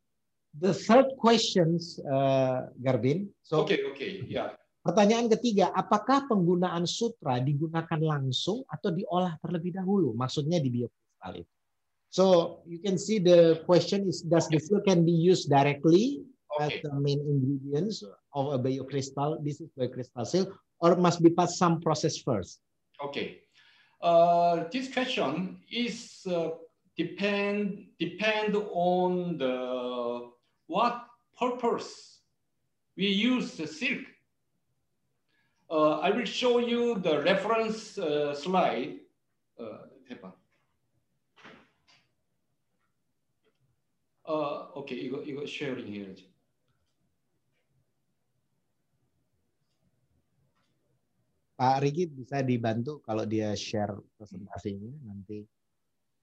the third questions, uh, Garbin. So, oke, okay, oke, okay. ya. Pertanyaan ketiga, apakah penggunaan sutra digunakan langsung atau diolah terlebih dahulu? Maksudnya di biokristal itu. So you can see the question is, does the silk can be used directly okay. as the main ingredients of a biocrystal? This is biocrystal silk, or must be past some process first? Okay. Uh, this question is uh, depend depend on the what purpose we use the silk uh, I will show you the reference uh, slide. Uh, uh, okay, 이거 이거 sharing 해야지. Pak Riki bisa dibantu kalau dia share presentasinya nanti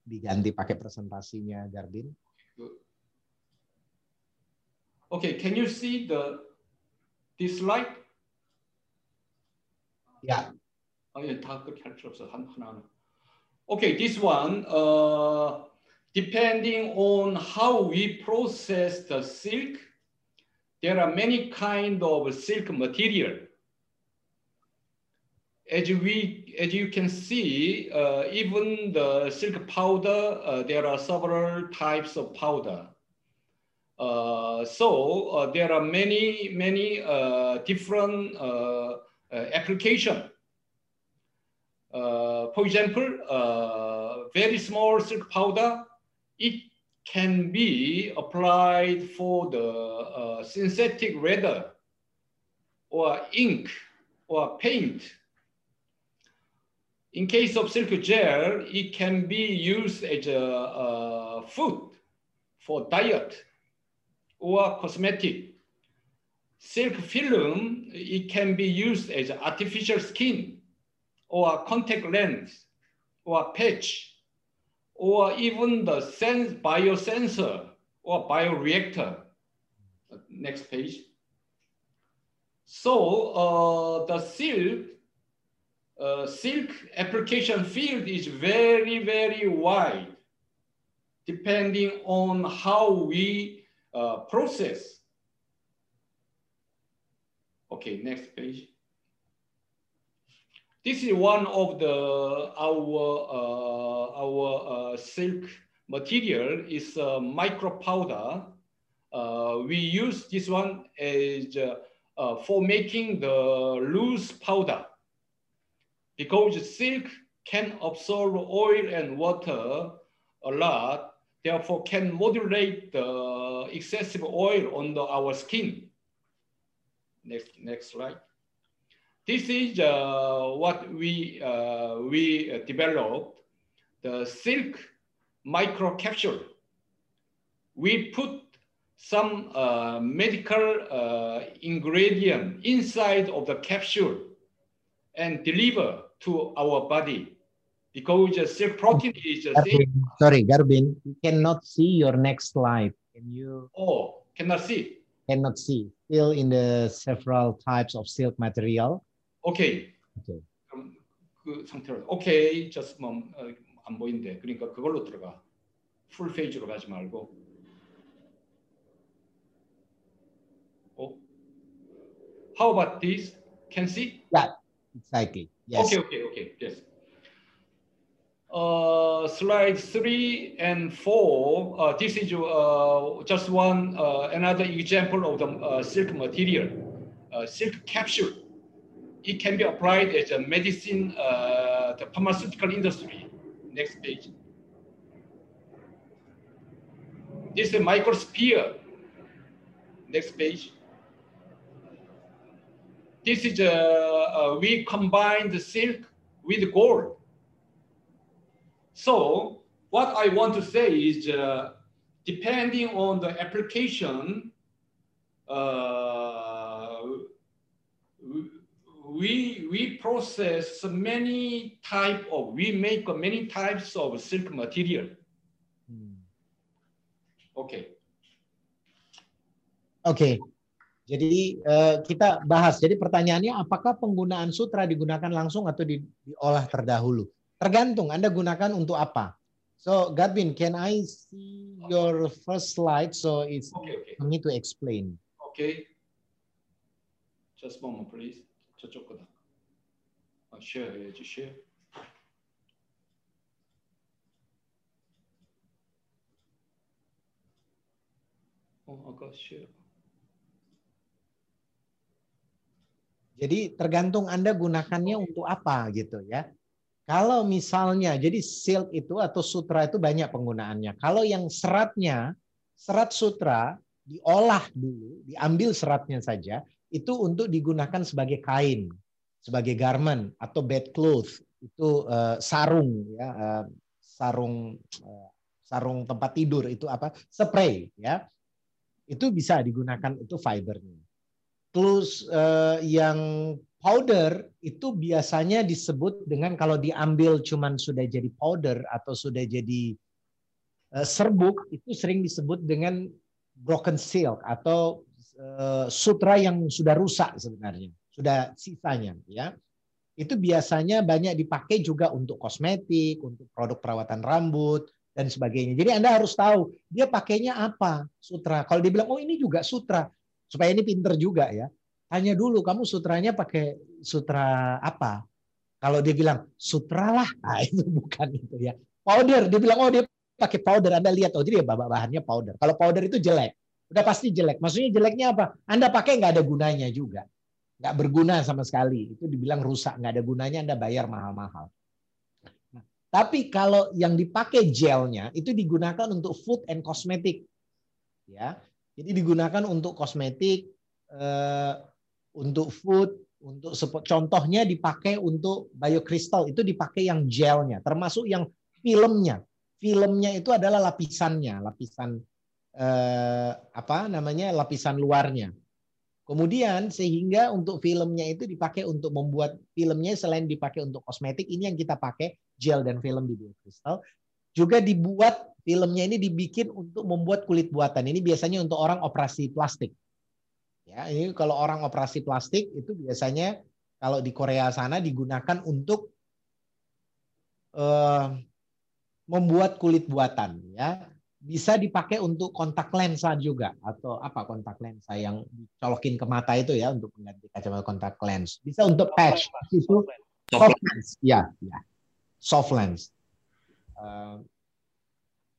diganti pakai presentasinya Garbin. Okay, can you see the this slide? Yeah. 예, 다 그렇게 할 필요 없어. 한, 하나, 하나. Okay, this one, uh, depending on how we process the silk, there are many kind of silk material. As we, as you can see, uh, even the silk powder, uh, there are several types of powder. Uh, so uh, there are many, many uh, different uh, uh, application. Uh, for example, uh, very small silk powder, it can be applied for the synthetic leather or ink or paint. In case of silk gel, it can be used as a, a food for diet or cosmetic silk film, it can be used as artificial skin or contact lens or patch or even the sense biosensor or bioreactor. Next page. So uh, the silk, uh, silk application field is very, very wide depending on how we uh, process Okay, next page. This is one of the our uh, our uh, silk material is a micro powder. Uh, we use this one as uh, uh, for making the loose powder because silk can absorb oil and water a lot, therefore can modulate the excessive oil on the, our skin. Next, next slide. This is uh, what we, uh, we developed, the silk micro capsule. We put some uh, medical uh, ingredient inside of the capsule and deliver to our body because the silk protein is the same. Sorry, Garbin, you cannot see your next slide. Can you? Oh, cannot see. Cannot see still in the several types of silk material. 오케이. Okay. 그럼 그 상태로 오케이. just 뭐, 어, 안 보이는데 그러니까 그걸로 들어가. 풀 페이지로 가지 말고. 어? How about this? Can see? Yeah, exactly. Yes. Okay, okay, okay. Yes. uh, slide three and four, uh, this is uh, just one, uh, another example of the uh, silk material, uh, silk capsule. It can be applied as a medicine, the pharmaceutical industry. Next page. This is a microsphere. Next page. This is, a, we combine the silk with gold so what I want to say is uh, depending on the application, uh, we we process many type of we make many types of silk material. Hmm. Okay. Oke. Jadi eh, kita bahas. Jadi pertanyaannya apakah penggunaan sutra digunakan langsung atau di- diolah terdahulu? Tergantung Anda gunakan untuk apa. So, Garbin, can I see your first slide so it's Okay. Okay. for me to explain? Okay. Just one moment, please. 저쪽 거다. 아, share 해야지, share. 어, 아까 share. Jadi tergantung Anda gunakannya untuk apa gitu ya. Kalau misalnya, jadi silk itu atau sutra itu banyak penggunaannya. Kalau yang seratnya, serat sutra diolah dulu, diambil seratnya saja, itu untuk digunakan sebagai kain, sebagai garment atau bedclothes, itu eh, sarung ya, eh, sarung eh, sarung tempat tidur itu apa? Spray ya. Itu bisa digunakan itu fibernya. Terus eh, yang powder itu biasanya disebut dengan kalau diambil cuman sudah jadi powder atau sudah jadi eh, serbuk itu sering disebut dengan broken silk atau eh, sutra yang sudah rusak sebenarnya, sudah sisanya ya. Itu biasanya banyak dipakai juga untuk kosmetik, untuk produk perawatan rambut dan sebagainya. Jadi Anda harus tahu dia pakainya apa sutra. Kalau dibilang oh ini juga sutra, supaya ini pinter juga ya. Tanya dulu kamu sutranya pakai sutra apa? Kalau dia bilang sutra lah, nah itu bukan itu ya. Powder, dia bilang oh dia pakai powder. Anda lihat oh jadi bah- bahannya powder. Kalau powder itu jelek, udah pasti jelek. Maksudnya jeleknya apa? Anda pakai nggak ada gunanya juga, nggak berguna sama sekali. Itu dibilang rusak, nggak ada gunanya. Anda bayar mahal-mahal. Nah, tapi kalau yang dipakai gelnya itu digunakan untuk food and cosmetic, ya. Jadi digunakan untuk kosmetik, eh, untuk food, untuk contohnya dipakai untuk biokristal itu dipakai yang gelnya, termasuk yang filmnya. Filmnya itu adalah lapisannya, lapisan eh, apa namanya lapisan luarnya. Kemudian sehingga untuk filmnya itu dipakai untuk membuat filmnya selain dipakai untuk kosmetik, ini yang kita pakai gel dan film di biokristal juga dibuat filmnya ini dibikin untuk membuat kulit buatan. Ini biasanya untuk orang operasi plastik. Ya, ini kalau orang operasi plastik itu biasanya kalau di Korea sana digunakan untuk eh, membuat kulit buatan ya. Bisa dipakai untuk kontak lensa juga atau apa kontak lensa yang dicolokin ke mata itu ya untuk mengganti kacamata kontak lens. Bisa untuk patch itu soft lens. Ya, ya. Soft lens. Eh,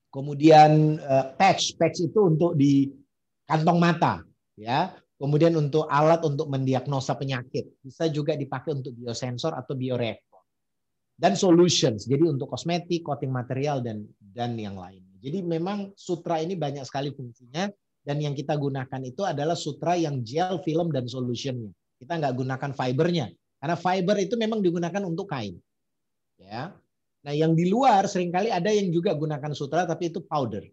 kemudian eh, patch, patch itu untuk di kantong mata, ya. Kemudian untuk alat untuk mendiagnosa penyakit, bisa juga dipakai untuk biosensor atau bioreaktor. Dan solutions, jadi untuk kosmetik, coating material dan dan yang lainnya. Jadi memang sutra ini banyak sekali fungsinya dan yang kita gunakan itu adalah sutra yang gel, film dan solutionnya. Kita nggak gunakan fibernya karena fiber itu memang digunakan untuk kain. Ya. Nah, yang di luar sering kali ada yang juga gunakan sutra tapi itu powder.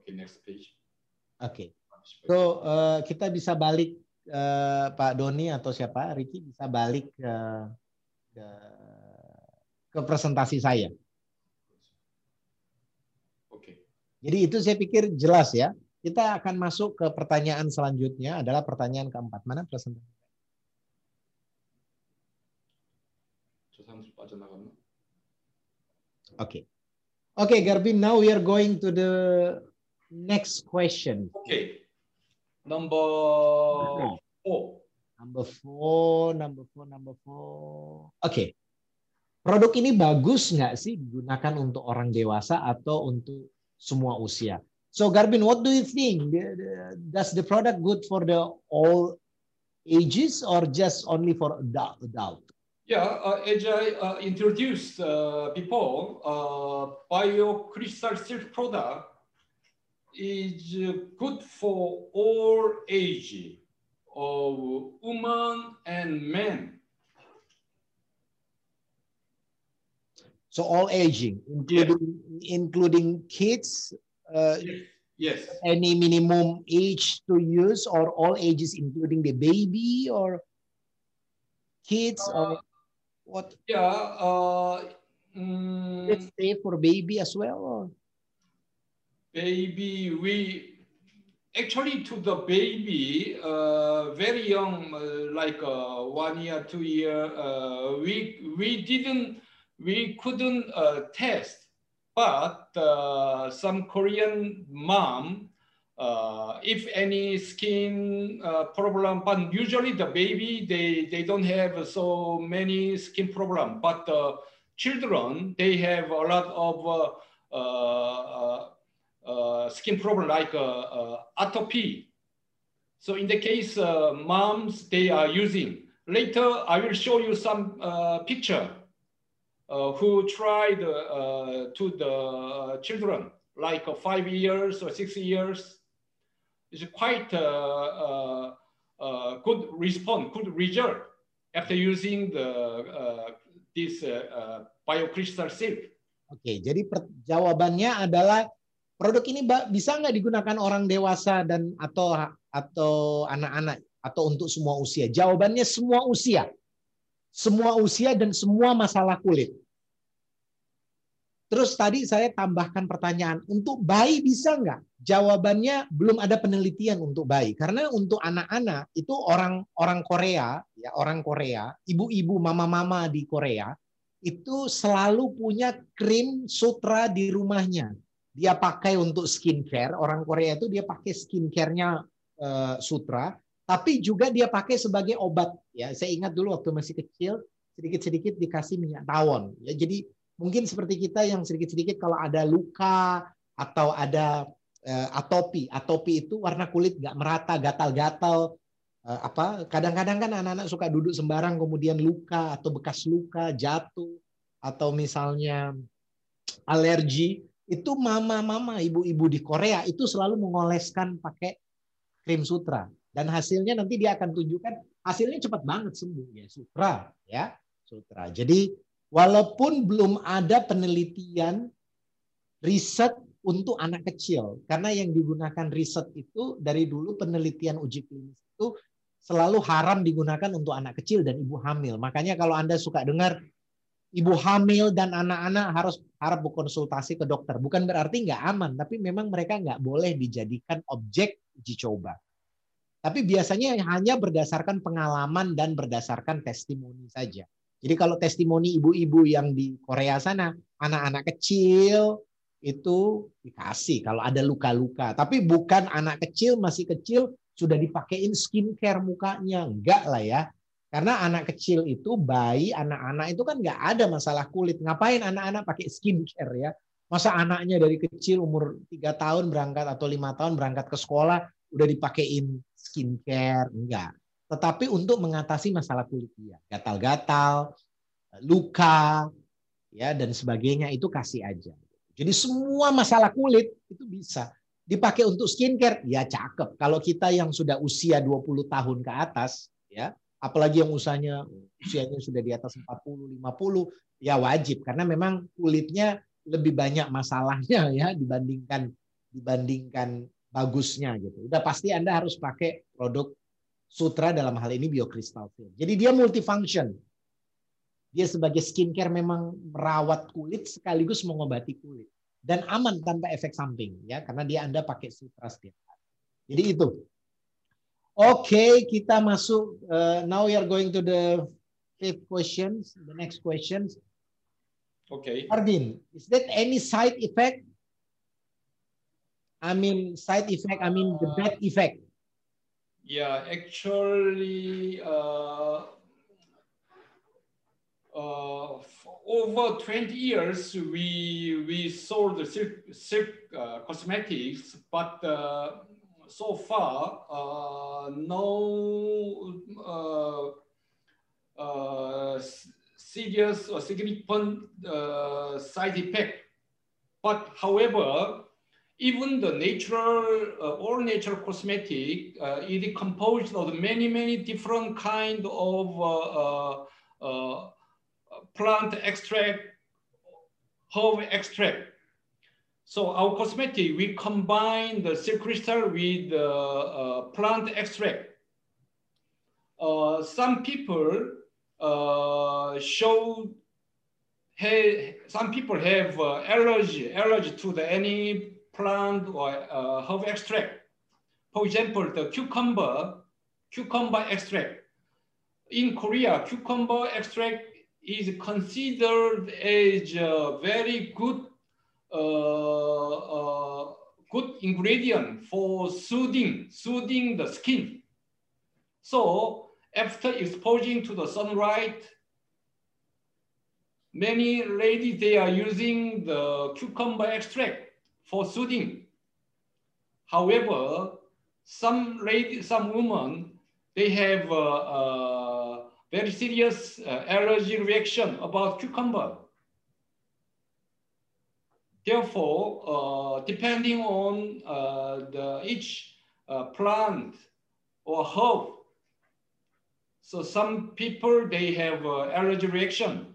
Okay, next page. Oke. So uh, kita bisa balik uh, Pak Doni atau siapa Riki bisa balik ke ke, ke presentasi saya. Oke. Okay. Jadi itu saya pikir jelas ya. Kita akan masuk ke pertanyaan selanjutnya adalah pertanyaan keempat. Mana presentasi? Oke. Okay. Oke, okay, Garbin, now we are going to the next question. Oke. Okay. Number four. Number four, number four, number four. Oke. Produk ini bagus nggak sih digunakan untuk orang dewasa atau untuk semua usia? So Garbin, what do you think? Does the product good for the all ages or just only for adult? adult? Yeah, uh, as I uh, introduced uh, before, uh, biocrystal silk product is uh, good for all age of women and men. So all aging, including including kids, uh, Yes, Yes. Any minimum age to use or all ages including the baby or kids or what? Yeah. Uh, mm, Let's say for baby as well. Or? Baby, we actually to the baby, uh, very young, uh, like uh, one year, two year, uh, we we didn't, we couldn't uh, test, but uh, some Korean mom. Uh, if any skin uh, problem, but usually the baby they they don't have so many skin problem, but children they have a lot of skin problem like uh, uh, atopy. So in the case uh, moms they are using. Later I will show you some uh, picture uh, who tried uh, to the children like uh, five years or six years. It's quite uh, uh, uh, good response, good result after using the uh, this uh, uh, biocrystal silk. Oke, jadi per- jawabannya adalah produk ini bisa nggak digunakan orang dewasa dan atau atau anak-anak atau untuk semua usia? Jawabannya semua usia, semua usia dan semua masalah kulit. Terus tadi saya tambahkan pertanyaan, untuk bayi bisa nggak? Jawabannya belum ada penelitian untuk bayi. Karena untuk anak-anak itu orang orang Korea, ya orang Korea, ibu-ibu, mama-mama di Korea itu selalu punya krim sutra di rumahnya. Dia pakai untuk skincare. Orang Korea itu dia pakai skincare-nya eh, sutra, tapi juga dia pakai sebagai obat. Ya, saya ingat dulu waktu masih kecil sedikit-sedikit dikasih minyak tawon. Ya, jadi mungkin seperti kita yang sedikit-sedikit kalau ada luka atau ada eh, atopi, atopi itu warna kulit nggak merata, gatal-gatal. Eh, apa? Kadang-kadang kan anak-anak suka duduk sembarang kemudian luka atau bekas luka jatuh atau misalnya alergi itu mama-mama ibu-ibu di Korea itu selalu mengoleskan pakai krim sutra. Dan hasilnya nanti dia akan tunjukkan hasilnya cepat banget sembuh ya sutra ya sutra. Jadi walaupun belum ada penelitian riset untuk anak kecil karena yang digunakan riset itu dari dulu penelitian uji klinis itu selalu haram digunakan untuk anak kecil dan ibu hamil. Makanya kalau anda suka dengar ibu hamil dan anak-anak harus harap berkonsultasi ke dokter. Bukan berarti nggak aman, tapi memang mereka nggak boleh dijadikan objek uji coba. Tapi biasanya hanya berdasarkan pengalaman dan berdasarkan testimoni saja. Jadi kalau testimoni ibu-ibu yang di Korea sana, anak-anak kecil itu dikasih kalau ada luka-luka. Tapi bukan anak kecil masih kecil sudah dipakein skincare mukanya, enggak lah ya. Karena anak kecil itu, bayi, anak-anak itu kan nggak ada masalah kulit. Ngapain anak-anak pakai skincare ya? Masa anaknya dari kecil umur tiga tahun berangkat atau lima tahun berangkat ke sekolah udah dipakein skincare? Enggak. Tetapi untuk mengatasi masalah kulit dia, gatal-gatal, luka, ya dan sebagainya itu kasih aja. Jadi semua masalah kulit itu bisa dipakai untuk skincare, ya cakep. Kalau kita yang sudah usia 20 tahun ke atas, ya apalagi yang usahanya usianya sudah di atas 40 50 ya wajib karena memang kulitnya lebih banyak masalahnya ya dibandingkan dibandingkan bagusnya gitu. Udah pasti Anda harus pakai produk Sutra dalam hal ini biokristal film. Jadi dia multifunction. Dia sebagai skincare memang merawat kulit sekaligus mengobati kulit dan aman tanpa efek samping ya karena dia Anda pakai Sutra setiap hari. Jadi itu okay, kita masuk. Uh, now we are going to the fifth questions. The next questions. Okay. Arvin, is that any side effect? I mean, side effect. I mean, the bad effect. Yeah, actually, uh, uh, over 20 years, we we sold the silk, silk uh, cosmetics, but uh, so far, uh, no uh, uh, serious or significant uh, side effect. But however, even the natural, uh, all natural cosmetic, it is composed of many, many different kind of plant extract, herb extract. So our cosmetic, we combine the silk crystal with the uh, plant extract. Uh, some people uh, show, hey, some people have uh, allergy, allergy to the any plant or uh, herb extract. For example, the cucumber, cucumber extract. In Korea, cucumber extract is considered as a very good good ingredient for soothing, soothing the skin. So after exposing to the sunlight, many ladies, they are using the cucumber extract for soothing. However, some lady, some women, they have uh, uh, very serious uh, allergy reaction about cucumber. Therefore, uh, depending on uh, the each uh, plant or herb, so some people they have allergy reaction.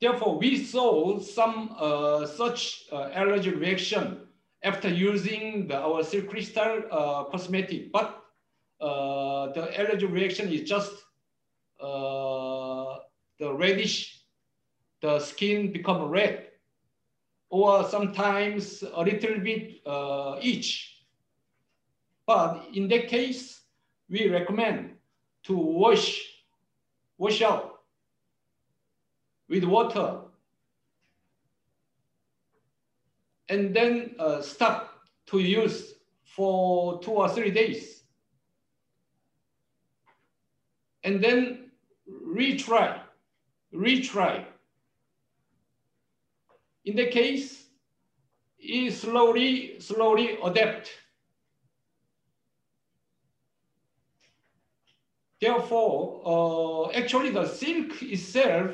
Therefore, we saw some such allergy reaction after using the, our silk crystal uh, cosmetic, but uh, the allergy reaction is just uh, the reddish, the skin become red, or sometimes a little bit uh, itch. But in that case, we recommend to wash, wash out with water and then uh, stop to use for two or three days. And then retry, retry. In the case, it slowly, slowly adapt. Therefore, uh, actually the silk itself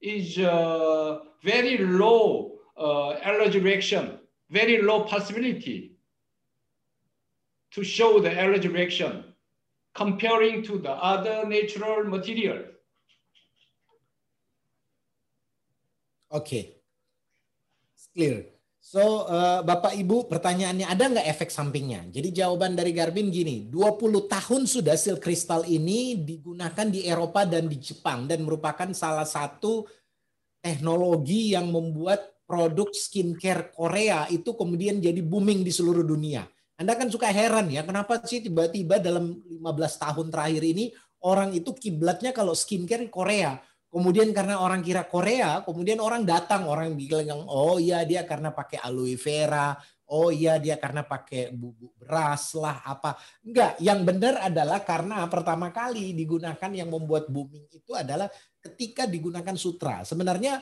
is uh, very low uh, allergy reaction, very low possibility to show the allergy reaction comparing to the other natural material. Oke, clear. So, uh, Bapak Ibu, pertanyaannya ada nggak efek sampingnya? Jadi jawaban dari Garbin gini, 20 tahun sudah silk kristal ini digunakan di Eropa dan di Jepang dan merupakan salah satu teknologi yang membuat produk skincare Korea itu kemudian jadi booming di seluruh dunia. Anda kan suka heran ya, kenapa sih tiba-tiba dalam 15 tahun terakhir ini orang itu kiblatnya kalau skincare Korea. Kemudian karena orang kira Korea, kemudian orang datang, orang bilang, oh iya dia karena pakai aloe vera, oh iya dia karena pakai bubuk beras lah apa. Enggak, yang benar adalah karena pertama kali digunakan yang membuat booming itu adalah ketika digunakan sutra. Sebenarnya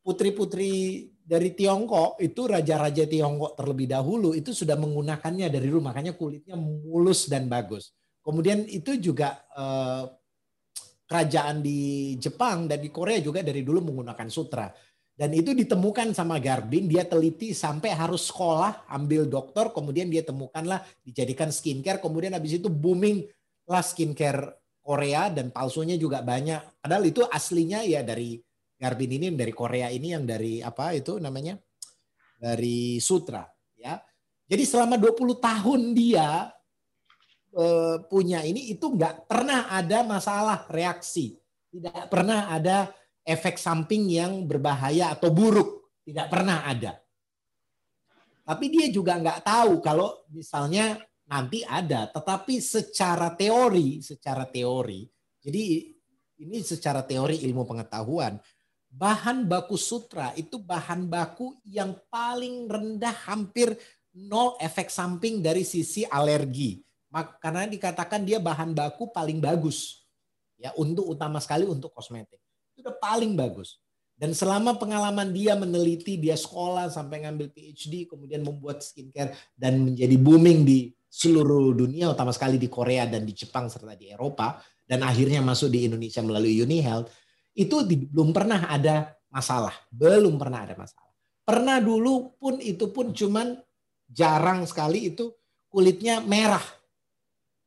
putri-putri dari Tiongkok itu raja-raja Tiongkok terlebih dahulu itu sudah menggunakannya dari rumah, makanya kulitnya mulus dan bagus. Kemudian itu juga eh, kerajaan di Jepang dan di Korea juga dari dulu menggunakan sutra. Dan itu ditemukan sama Garbin, dia teliti sampai harus sekolah, ambil dokter, kemudian dia temukanlah dijadikan skincare, kemudian habis itu booming lah skincare Korea dan palsunya juga banyak. Padahal itu aslinya ya dari Garbin ini dari Korea ini yang dari apa itu namanya? Dari sutra ya. Jadi selama 20 tahun dia punya ini itu nggak pernah ada masalah reaksi, tidak pernah ada efek samping yang berbahaya atau buruk, tidak pernah ada. Tapi dia juga nggak tahu kalau misalnya nanti ada, tetapi secara teori, secara teori, jadi ini secara teori ilmu pengetahuan, bahan baku sutra itu bahan baku yang paling rendah hampir nol efek samping dari sisi alergi karena dikatakan dia bahan baku paling bagus. Ya untuk utama sekali untuk kosmetik. Itu udah paling bagus. Dan selama pengalaman dia meneliti dia sekolah sampai ngambil PhD kemudian membuat skincare dan menjadi booming di seluruh dunia utama sekali di Korea dan di Jepang serta di Eropa dan akhirnya masuk di Indonesia melalui Uni Health itu belum pernah ada masalah. Belum pernah ada masalah. Pernah dulu pun itu pun cuman jarang sekali itu kulitnya merah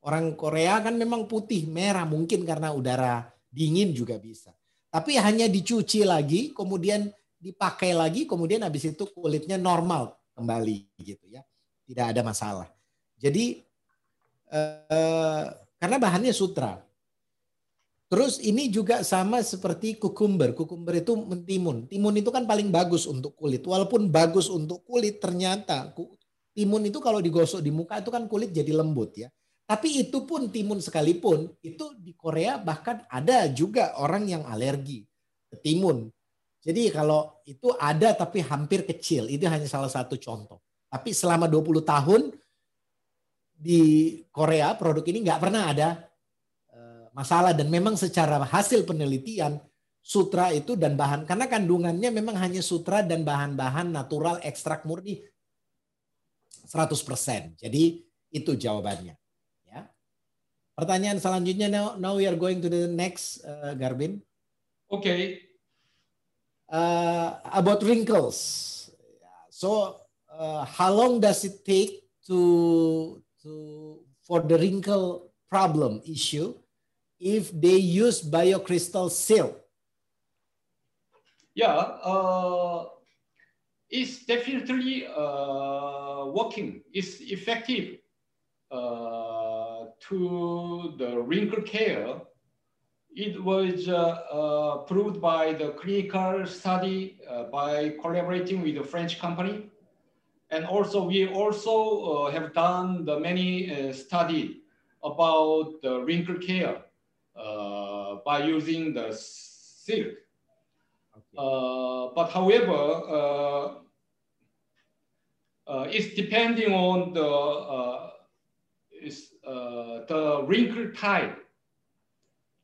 Orang Korea kan memang putih, merah mungkin karena udara dingin juga bisa. Tapi hanya dicuci lagi, kemudian dipakai lagi kemudian habis itu kulitnya normal kembali gitu ya. Tidak ada masalah. Jadi eh, karena bahannya sutra. Terus ini juga sama seperti kukumber. Kukumber itu mentimun. Timun itu kan paling bagus untuk kulit. Walaupun bagus untuk kulit ternyata timun itu kalau digosok di muka itu kan kulit jadi lembut ya. Tapi itu pun timun sekalipun itu di Korea bahkan ada juga orang yang alergi ke timun. Jadi kalau itu ada tapi hampir kecil. Itu hanya salah satu contoh. Tapi selama 20 tahun di Korea produk ini nggak pernah ada masalah dan memang secara hasil penelitian sutra itu dan bahan karena kandungannya memang hanya sutra dan bahan-bahan natural ekstrak murni 100%. Jadi itu jawabannya ya. Pertanyaan selanjutnya now, now we are going to the next uh, Garbin. Oke. Okay. Uh, about wrinkles. So uh, how long does it take to to for the wrinkle problem issue if they use biocrystal silk? Yeah, uh, it's definitely uh, working. It's effective uh, to the wrinkle care. It was uh, uh, proved by the clinical study uh, by collaborating with a French company. And also, we also have done the many study about the wrinkle care uh, by using the silk. Okay. Uh, but however, uh, it's depending on the is the wrinkle type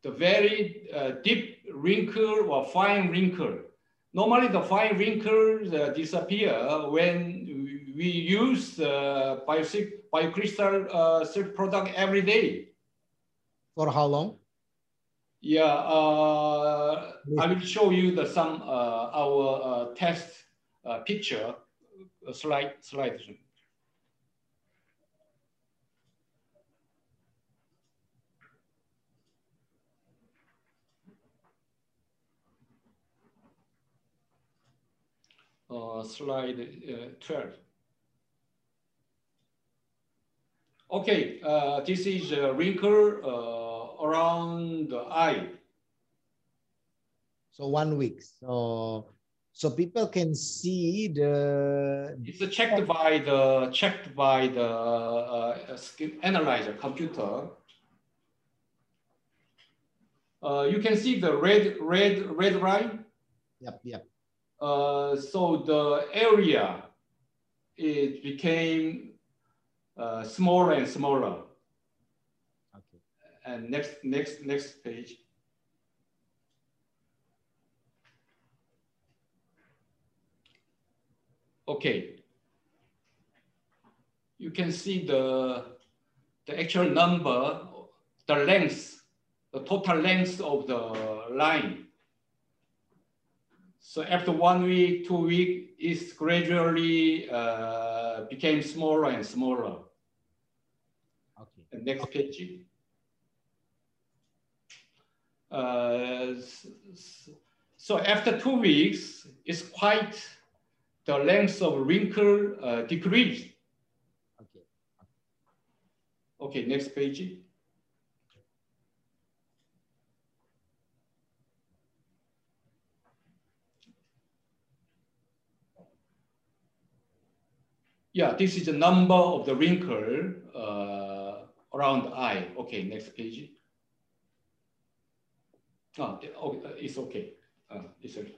the very uh, deep wrinkle or fine wrinkle. Normally the fine wrinkles uh, disappear when we use uh, biocrystal silk product every day. For how long? Yeah, uh, I will show you the some uh, our uh, test uh, picture uh, slide slide. Uh, slide 12. Okay, this is a wrinkle around the eye. So one week. So so people can see the. It's checked by the checked by the uh, skin analyzer computer. Uh, you can see the red red red line. Yep, yep. Uh, so the area it became uh, smaller and smaller Okay. and next, next, next page. Okay. You can see the, the actual number, the length, the total length of the line. So after one week, two week, it gradually uh, became smaller and smaller. Okay. And next page. Uh, so after two weeks, it's quite the length of wrinkle uh, decreased. Okay. Okay, next page. Yeah, this is the number of the wrinkle uh, around the eye. Okay, next page. Uh, it's okay. Uh, it's okay.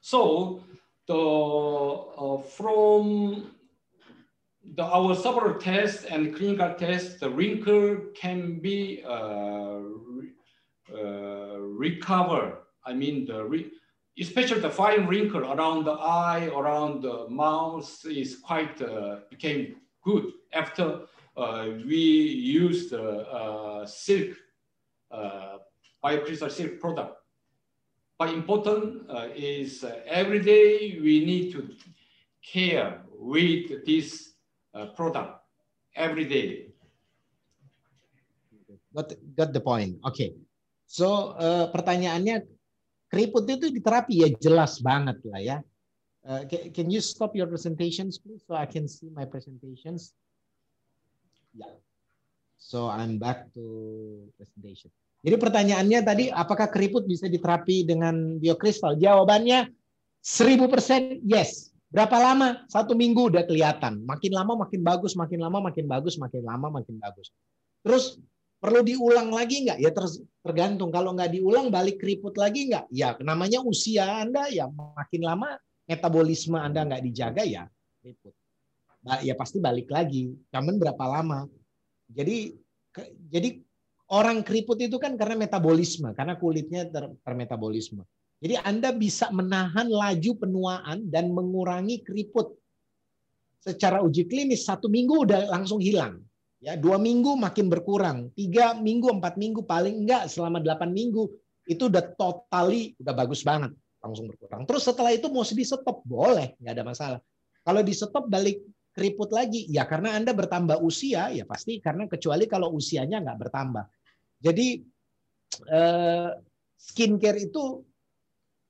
So the uh, from the our several tests and clinical tests, the wrinkle can be uh, re, uh, recovered. I mean, the re, especially the fine wrinkle around the eye, around the mouth is quite uh, became good after uh, we used uh, silk biocrystal silk product. But important uh, is uh, every day we need to care with this uh, product every day. Got, got the point. Okay. So uh, pertanyaannya keriput itu diterapi ya jelas banget lah ya. Uh, can, you stop your presentations please so I can see my presentations? Yeah. So I'm back to presentation. Jadi pertanyaannya tadi apakah keriput bisa diterapi dengan biokristal? Jawabannya 1000% yes. Berapa lama? Satu minggu udah kelihatan. Makin lama makin bagus, makin lama makin bagus, makin lama makin bagus. Terus perlu diulang lagi nggak? Ya tergantung. Kalau nggak diulang balik keriput lagi nggak? Ya namanya usia Anda ya makin lama metabolisme Anda nggak dijaga ya keriput. Ya pasti balik lagi. Cuman berapa lama? Jadi jadi orang keriput itu kan karena metabolisme, karena kulitnya ter, termetabolisme. Jadi Anda bisa menahan laju penuaan dan mengurangi keriput. Secara uji klinis satu minggu udah langsung hilang. Ya, dua minggu makin berkurang, tiga minggu, empat minggu paling enggak selama delapan minggu itu udah totally udah bagus banget langsung berkurang. Terus setelah itu mau di stop boleh, nggak ada masalah. Kalau di stop balik keriput lagi, ya karena anda bertambah usia, ya pasti karena kecuali kalau usianya nggak bertambah. Jadi eh, skincare itu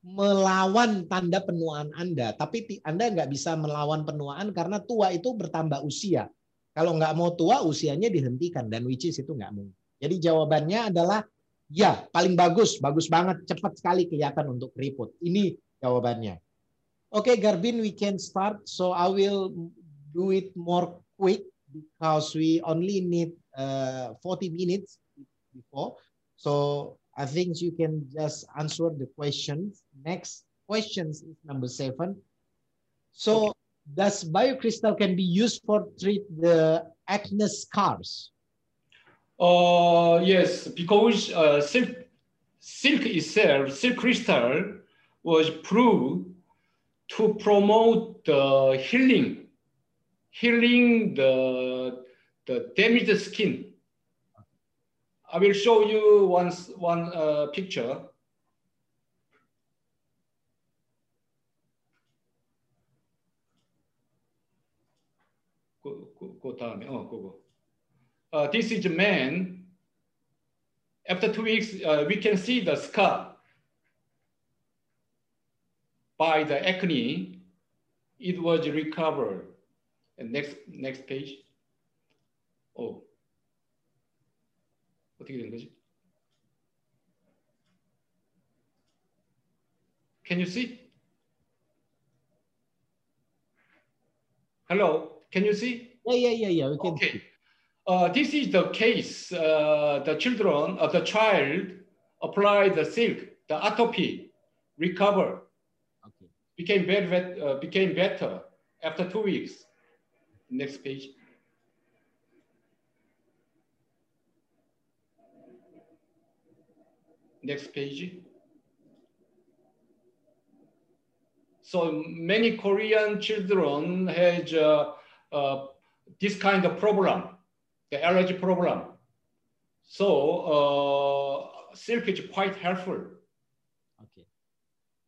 melawan tanda penuaan Anda, tapi Anda nggak bisa melawan penuaan karena tua itu bertambah usia. Kalau nggak mau tua, usianya dihentikan dan which is itu nggak mungkin. Jadi jawabannya adalah ya paling bagus, bagus banget, cepat sekali kelihatan untuk keriput. Ini jawabannya. Oke, okay, Garbin, we can start. So I will do it more quick because we only need uh, 40 minutes before. So I think you can just answer the questions. Next questions is number seven. So okay. Does biocrystal can be used for treat the acne scars? Uh, yes, because uh, silk, silk itself, silk crystal was proved to promote the healing, healing the, the damaged skin. I will show you one, one uh, picture. Go, go, go down. Oh, go, go. Uh, this is a man. After two weeks, uh, we can see the scar by the acne. It was recovered. And next, next page. Oh. 어떻게 된 거지? Can you see? Hello, can you see? Yeah, yeah, yeah, yeah. We can okay. Uh, this is the case. Uh, the children, uh, the child applied the silk, the atopy, recover, okay. became better, uh, became better after two weeks. Next page. Next page. So many Korean children has uh, uh, this kind of problem, the allergy problem. So uh, silk is quite helpful. Oke, okay.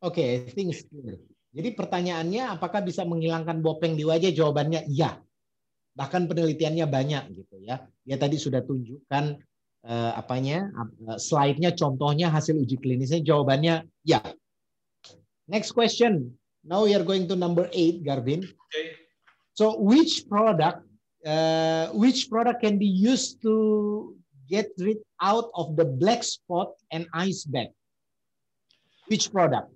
oke, okay, I think clear. Jadi pertanyaannya apakah bisa menghilangkan bopeng di wajah? Jawabannya iya. Bahkan penelitiannya banyak gitu ya. Dia tadi sudah tunjukkan uh, apanya uh, slide-nya contohnya hasil uji klinisnya jawabannya ya. Next question. Now we are going to number eight, Garvin. Okay. So which product uh, which product can be used to get rid out of the black spot and ice bag? Which product?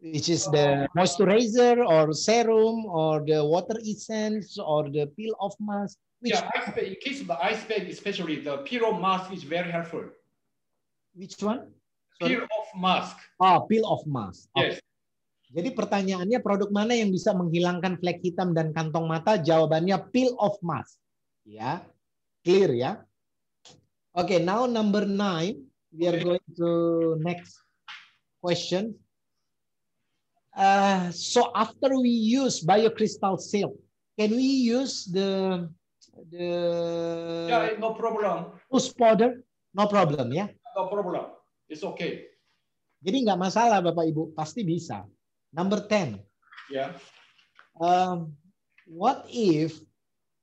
Which is the moisturizer or serum or the water essence or the peel off mask? Which yeah, ice bag, in case of the ice bag, especially the peel off mask is very helpful. Which one? Sorry. Peel off mask. Oh, peel off mask. Yes. Jadi pertanyaannya produk mana yang bisa menghilangkan flek hitam dan kantong mata? Jawabannya peel off mask. Ya, clear ya. Oke, okay, now number nine. We are going to next question. Uh, so after we use biocrystal silk, can we use the the yeah, no problem. Push powder, no problem ya. No problem. It's okay. Jadi nggak masalah Bapak Ibu, pasti bisa. Number 10. Yeah. Um, what if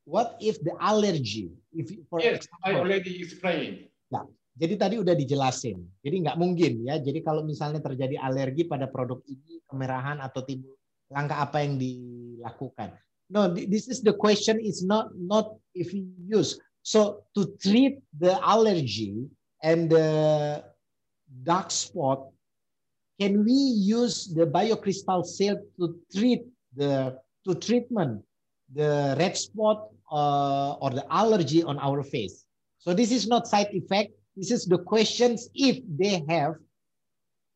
what if the allergy if for yes, example, I already explained. Yeah. Jadi tadi udah dijelasin. Jadi nggak mungkin ya. Jadi kalau misalnya terjadi alergi pada produk ini, kemerahan atau timbul langkah apa yang dilakukan? No, this is the question is not not if you use. So to treat the allergy and the dark spot, can we use the biocrystal cell to treat the to treatment the red spot uh, or the allergy on our face? So this is not side effect. This is the questions if they have,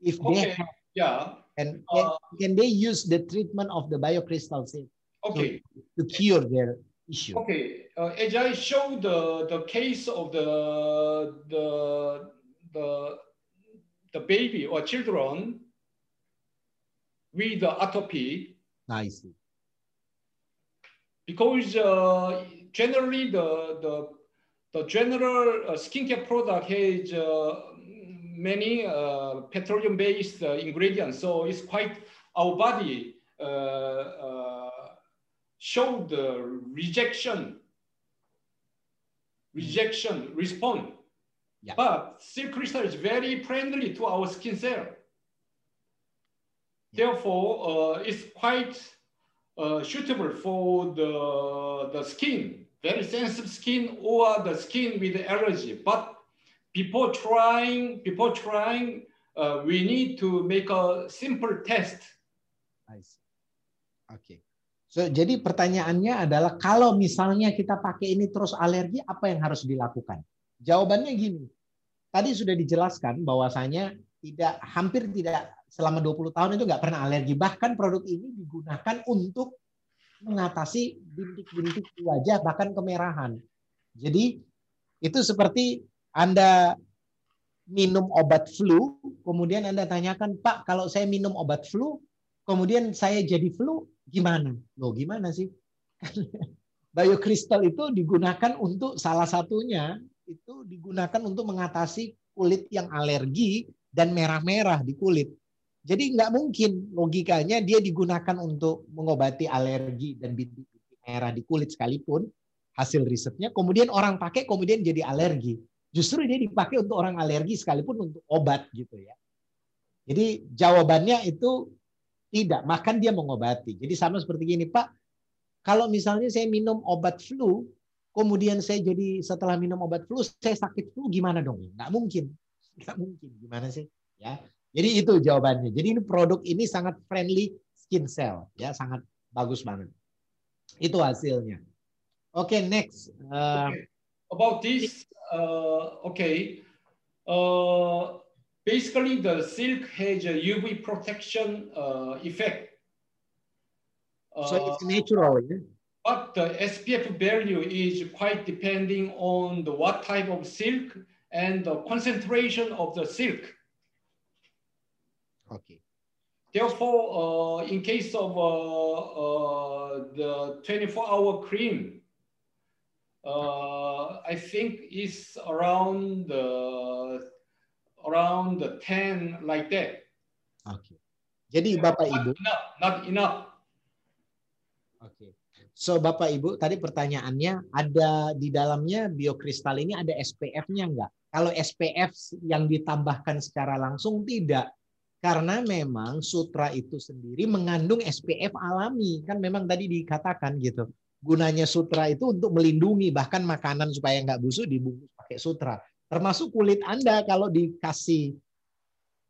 if they have, Yeah. and can, Uh, can they use the treatment of the biocrystal cell Okay. to cure their issue? Okay. Uh, as I showed the the case of the the the the baby or children with the atopy, I see. because uh, generally the the the general uh, skincare product has uh, many uh, petroleum-based uh, ingredients, so it's quite our body uh, uh, show the rejection rejection response. Yeah. But silk crystal is very friendly to our skin cell. Therefore, uh, it's quite uh, suitable for the, the skin, very sensitive skin or the skin with allergy. But before trying, before trying, uh, we need to make a simple test. I see. Oke. So, jadi pertanyaannya adalah kalau misalnya kita pakai ini terus alergi, apa yang harus dilakukan? Jawabannya gini. Tadi sudah dijelaskan bahwasanya tidak hampir tidak selama 20 tahun itu nggak pernah alergi. Bahkan produk ini digunakan untuk mengatasi bintik-bintik di wajah bahkan kemerahan. Jadi itu seperti Anda minum obat flu, kemudian Anda tanyakan, "Pak, kalau saya minum obat flu, kemudian saya jadi flu, gimana?" Loh, gimana sih? Biokristal itu digunakan untuk salah satunya itu digunakan untuk mengatasi kulit yang alergi dan merah-merah di kulit. Jadi nggak mungkin logikanya dia digunakan untuk mengobati alergi dan bintik-bintik merah di kulit sekalipun hasil risetnya. Kemudian orang pakai kemudian jadi alergi. Justru dia dipakai untuk orang alergi sekalipun untuk obat gitu ya. Jadi jawabannya itu tidak, makan dia mengobati. Jadi sama seperti gini, Pak. Kalau misalnya saya minum obat flu, kemudian saya jadi setelah minum obat flu saya sakit flu gimana dong? Nggak mungkin, nggak mungkin. Gimana sih? Ya. Jadi itu jawabannya. Jadi ini produk ini sangat friendly skin cell, ya sangat bagus banget. Itu hasilnya. Oke, next. Uh, Okay. About this, uh, okay. Uh, basically, the silk has a UV protection uh, effect. so Uh, it's natural. ya? But the SPF value is quite depending on the what type of silk and the concentration of the silk. Oke. Therefore, uh, in case of uh, uh, the 24-hour cream, uh, I think it's around the around the 10 like that. Oke. Jadi Bapak Ibu, Not enough, not enough. So Bapak Ibu, tadi pertanyaannya ada di dalamnya biokristal ini ada SPF-nya enggak? Kalau SPF yang ditambahkan secara langsung tidak. Karena memang sutra itu sendiri mengandung SPF alami. Kan memang tadi dikatakan gitu. Gunanya sutra itu untuk melindungi bahkan makanan supaya nggak busuk dibungkus pakai sutra. Termasuk kulit Anda kalau dikasih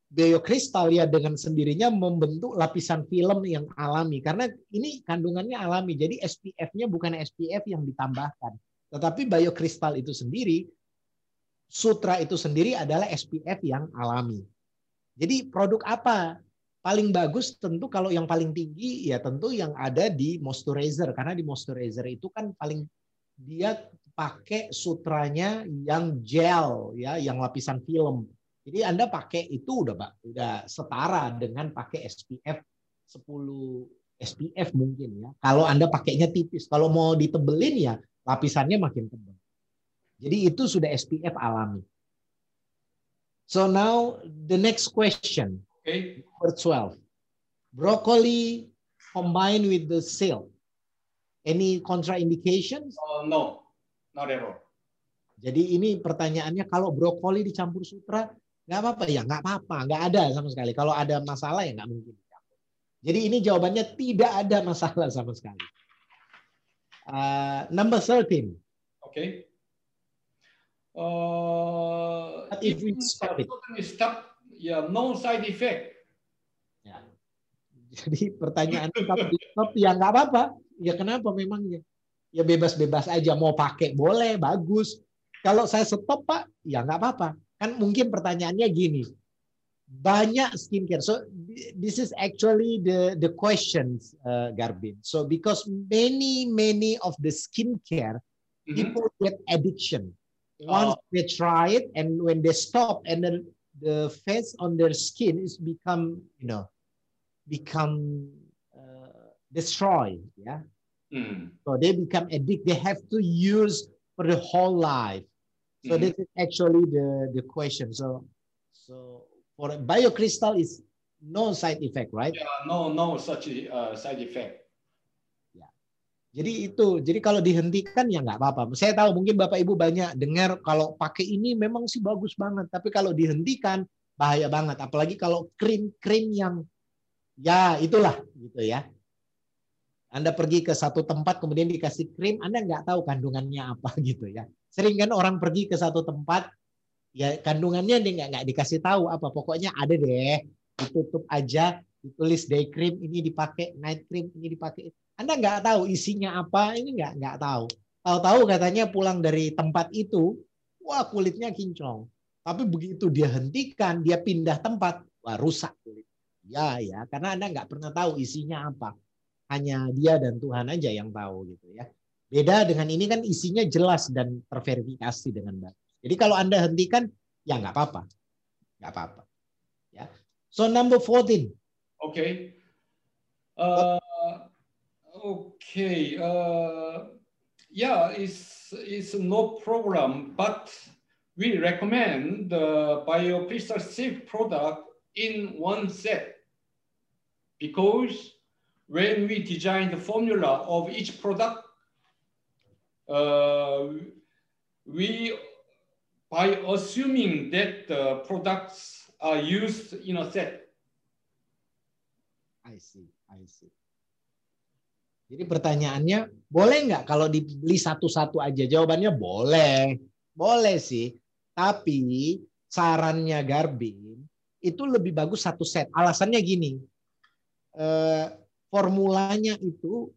biokristal ya dengan sendirinya membentuk lapisan film yang alami. Karena ini kandungannya alami jadi SPF-nya bukan SPF yang ditambahkan. Tetapi biokristal itu sendiri sutra itu sendiri adalah SPF yang alami. Jadi produk apa? Paling bagus tentu kalau yang paling tinggi ya tentu yang ada di moisturizer. Karena di moisturizer itu kan paling dia pakai sutranya yang gel ya yang lapisan film jadi Anda pakai itu udah Pak, udah setara dengan pakai SPF 10 SPF mungkin ya. Kalau Anda pakainya tipis, kalau mau ditebelin ya lapisannya makin tebal. Jadi itu sudah SPF alami. So now the next question, Okay. number 12. Broccoli combined with the silk. Any contraindications? Uh, no, not at all. Jadi ini pertanyaannya kalau brokoli dicampur sutra nggak apa-apa ya nggak apa-apa nggak ada sama sekali. Kalau ada masalah ya nggak mungkin. Jadi ini jawabannya tidak ada masalah sama sekali. Uh, number 13. Okay. Uh, But if we stop it? stop, yeah, no side effect. Ya. Jadi pertanyaan di stop ya nggak apa-apa. Ya kenapa memangnya? Ya bebas-bebas aja mau pakai boleh bagus. Kalau saya stop pak, ya nggak apa-apa. Kan mungkin pertanyaannya gini, banyak skincare. So this is actually the the questions, uh, Garbin. So because many many of the skincare Mhm. people get addiction once they try it and when they stop and then the face on their skin is become you know become uh, destroyed yeah Mm. so they become addicted they have to use for the whole life so Mhm. this is actually the the question so so for biocrystal is no side effect right Yeah, no, no such uh, side effect. Jadi itu, jadi kalau dihentikan ya nggak apa-apa. Saya tahu mungkin Bapak Ibu banyak dengar kalau pakai ini memang sih bagus banget, tapi kalau dihentikan bahaya banget. Apalagi kalau krim-krim yang ya itulah gitu ya. Anda pergi ke satu tempat kemudian dikasih krim, Anda nggak tahu kandungannya apa gitu ya. Sering kan orang pergi ke satu tempat, ya kandungannya dia nggak dikasih tahu apa. Pokoknya ada deh, ditutup aja, ditulis day cream ini dipakai, night cream ini dipakai. Anda nggak tahu isinya apa, ini nggak nggak tahu. Tahu-tahu katanya pulang dari tempat itu, wah kulitnya kinclong. Tapi begitu dia hentikan, dia pindah tempat, wah rusak kulit. Ya ya, karena Anda nggak pernah tahu isinya apa. Hanya dia dan Tuhan aja yang tahu gitu ya. Beda dengan ini kan isinya jelas dan terverifikasi dengan baik. Jadi kalau Anda hentikan, ya nggak apa-apa. Nggak apa-apa. Ya. So number 14. Okay. Uh, okay. Uh, yeah, it's it's no problem, but we recommend the BioCrystal Silk product in one set because when we design the formula of each product, we by assuming that the products are used in a set. I see, I see. Jadi pertanyaannya, boleh nggak kalau dibeli satu-satu aja? Jawabannya boleh, boleh sih. Tapi sarannya Garbin itu lebih bagus satu set. Alasannya gini, eh, formulanya itu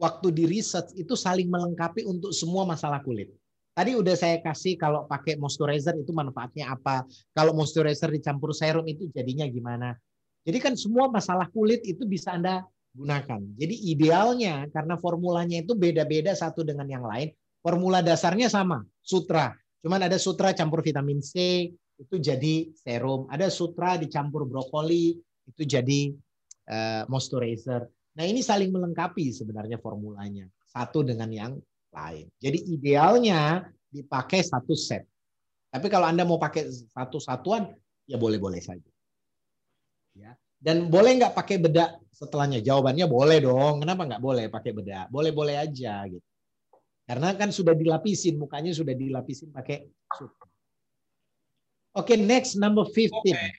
waktu di research itu saling melengkapi untuk semua masalah kulit. Tadi udah saya kasih kalau pakai moisturizer itu manfaatnya apa. Kalau moisturizer dicampur serum itu jadinya gimana. Jadi kan semua masalah kulit itu bisa Anda gunakan. Jadi idealnya karena formulanya itu beda-beda satu dengan yang lain, formula dasarnya sama, sutra. Cuman ada sutra campur vitamin C, itu jadi serum. Ada sutra dicampur brokoli, itu jadi uh, moisturizer. Nah ini saling melengkapi sebenarnya formulanya. Satu dengan yang lain. Jadi idealnya dipakai satu set. Tapi kalau Anda mau pakai satu satuan, ya boleh-boleh saja. Ya. Dan boleh nggak pakai bedak setelahnya? Jawabannya boleh dong. Kenapa nggak boleh pakai bedak? Boleh-boleh aja gitu. Karena kan sudah dilapisin, mukanya sudah dilapisin pakai. Oke, okay, next number 15. Okay.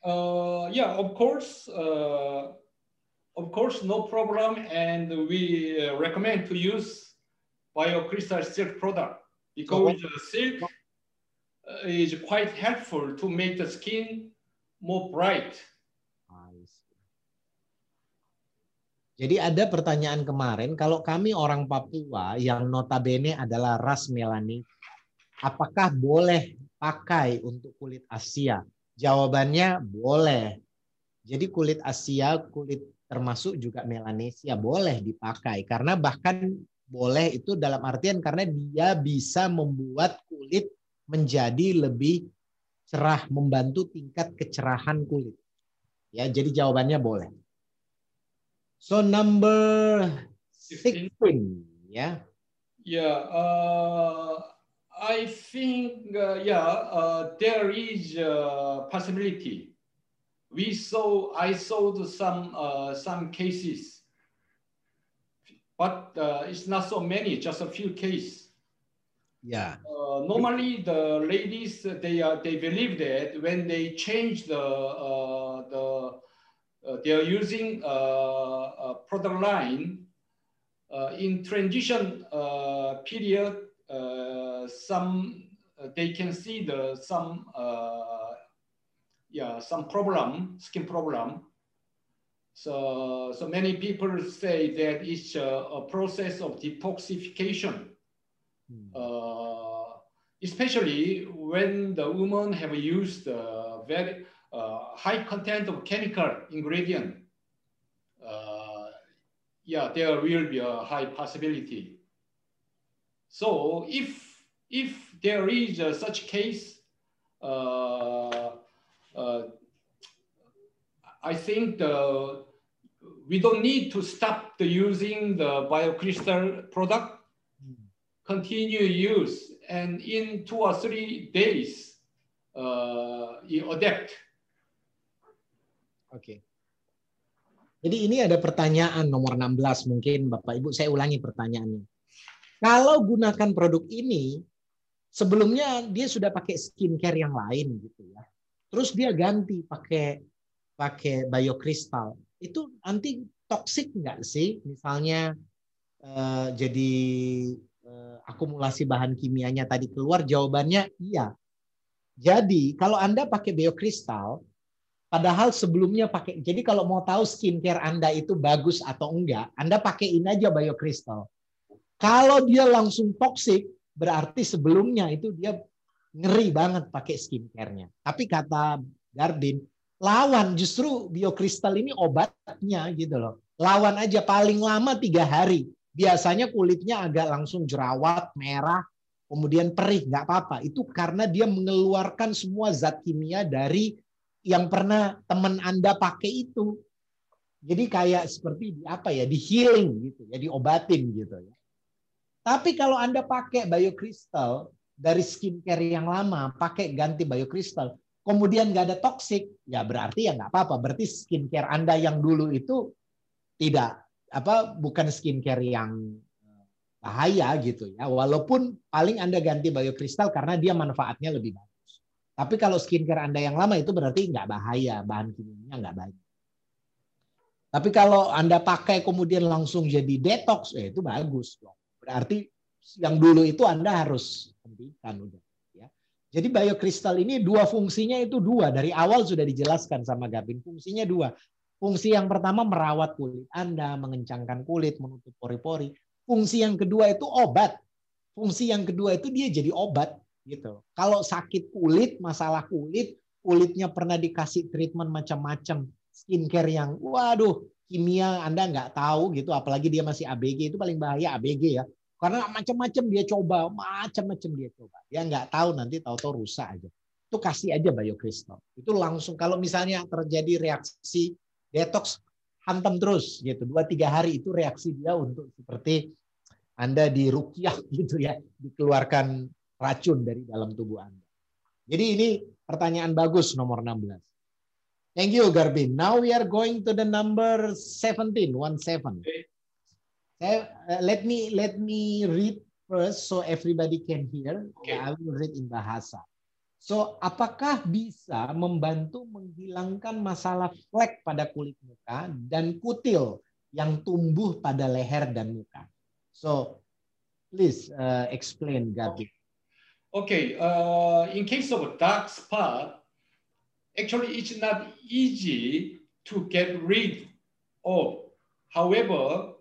Uh, yeah, of course, uh, of course, no problem, and we uh, recommend to use BioCrystal silk product because the silk uh, is quite helpful to make the skin more bright. Jadi ada pertanyaan kemarin, kalau kami orang Papua yang notabene adalah ras melanin, apakah boleh pakai untuk kulit Asia? Jawabannya boleh. Jadi kulit Asia, kulit termasuk juga Melanesia boleh dipakai karena bahkan boleh itu dalam artian karena dia bisa membuat kulit menjadi lebih cerah, membantu tingkat kecerahan kulit. Ya, jadi jawabannya boleh. So number 16, ya. Yeah, uh, I think uh, yeah, uh, there is a possibility. We saw I saw some uh, some cases, but uh, it's not so many, just a few cases. Yeah. Uh, normally, the ladies they are they believe that when they change the uh, the uh, they are using uh, a product line uh, in transition uh, period. Uh, some uh, they can see the some uh, yeah some problem skin problem. So so many people say that it's a, a process of detoxification Hmm. uh, especially when the women have used uh, very uh, high content of chemical ingredient. Uh, yeah, there will be a high possibility. So if if there is a such case, uh, I think the we don't need to stop the using the biocrystal product continue use and in two or three days uh, you adapt. Oke. Jadi ini ada pertanyaan nomor 16 mungkin Bapak Ibu saya ulangi pertanyaannya. Kalau gunakan produk ini sebelumnya dia sudah pakai skincare yang lain gitu ya. Terus dia ganti pakai pakai biokristal. Itu nanti toksik nggak sih? Misalnya eh, jadi eh, akumulasi bahan kimianya tadi keluar jawabannya iya. Jadi kalau Anda pakai biokristal Padahal sebelumnya pakai, jadi kalau mau tahu skincare Anda itu bagus atau enggak, Anda pakaiin aja biokristal. Kalau dia langsung toksik, berarti sebelumnya itu dia ngeri banget pakai skincare-nya. Tapi kata Garbin, lawan justru biokristal ini obatnya gitu loh. Lawan aja paling lama tiga hari. Biasanya kulitnya agak langsung jerawat, merah, kemudian perih, nggak apa-apa. Itu karena dia mengeluarkan semua zat kimia dari yang pernah teman Anda pakai itu. Jadi kayak seperti di apa ya, di healing gitu ya, diobatin gitu ya. Tapi kalau Anda pakai biokristal dari skincare yang lama, pakai ganti biokristal, kemudian nggak ada toksik, ya berarti ya nggak apa-apa. Berarti skincare Anda yang dulu itu tidak apa bukan skincare yang bahaya gitu ya. Walaupun paling Anda ganti biokristal karena dia manfaatnya lebih bagus. Tapi kalau skincare Anda yang lama itu berarti nggak bahaya, bahan kimianya nggak banyak. Tapi kalau Anda pakai kemudian langsung jadi detox, eh, itu bagus. Berarti yang dulu itu Anda harus hentikan udah. Ya. Jadi biokristal ini dua fungsinya itu dua. Dari awal sudah dijelaskan sama Gavin. Fungsinya dua. Fungsi yang pertama merawat kulit Anda, mengencangkan kulit, menutup pori-pori. Fungsi yang kedua itu obat. Fungsi yang kedua itu dia jadi obat gitu. Kalau sakit kulit, masalah kulit, kulitnya pernah dikasih treatment macam-macam, skincare yang waduh kimia Anda nggak tahu gitu, apalagi dia masih ABG itu paling bahaya ABG ya. Karena macam-macam dia coba, macam-macam dia coba. Dia nggak tahu nanti tahu-tahu rusak aja. Itu kasih aja biokristal. Itu langsung kalau misalnya terjadi reaksi detox hantam terus gitu. Dua tiga hari itu reaksi dia untuk seperti Anda di rukyah gitu ya, dikeluarkan racun dari dalam tubuh Anda. Jadi ini pertanyaan bagus nomor 16. Thank you Garbin. Now we are going to the number 17, one seven. Okay. Uh, let me let me read first so everybody can hear. Okay. I will read in bahasa. So, apakah bisa membantu menghilangkan masalah flek pada kulit muka dan kutil yang tumbuh pada leher dan muka? So, please uh, explain, Garbin. Okay, uh, in case of dark spot, actually it's not easy to get rid of. However,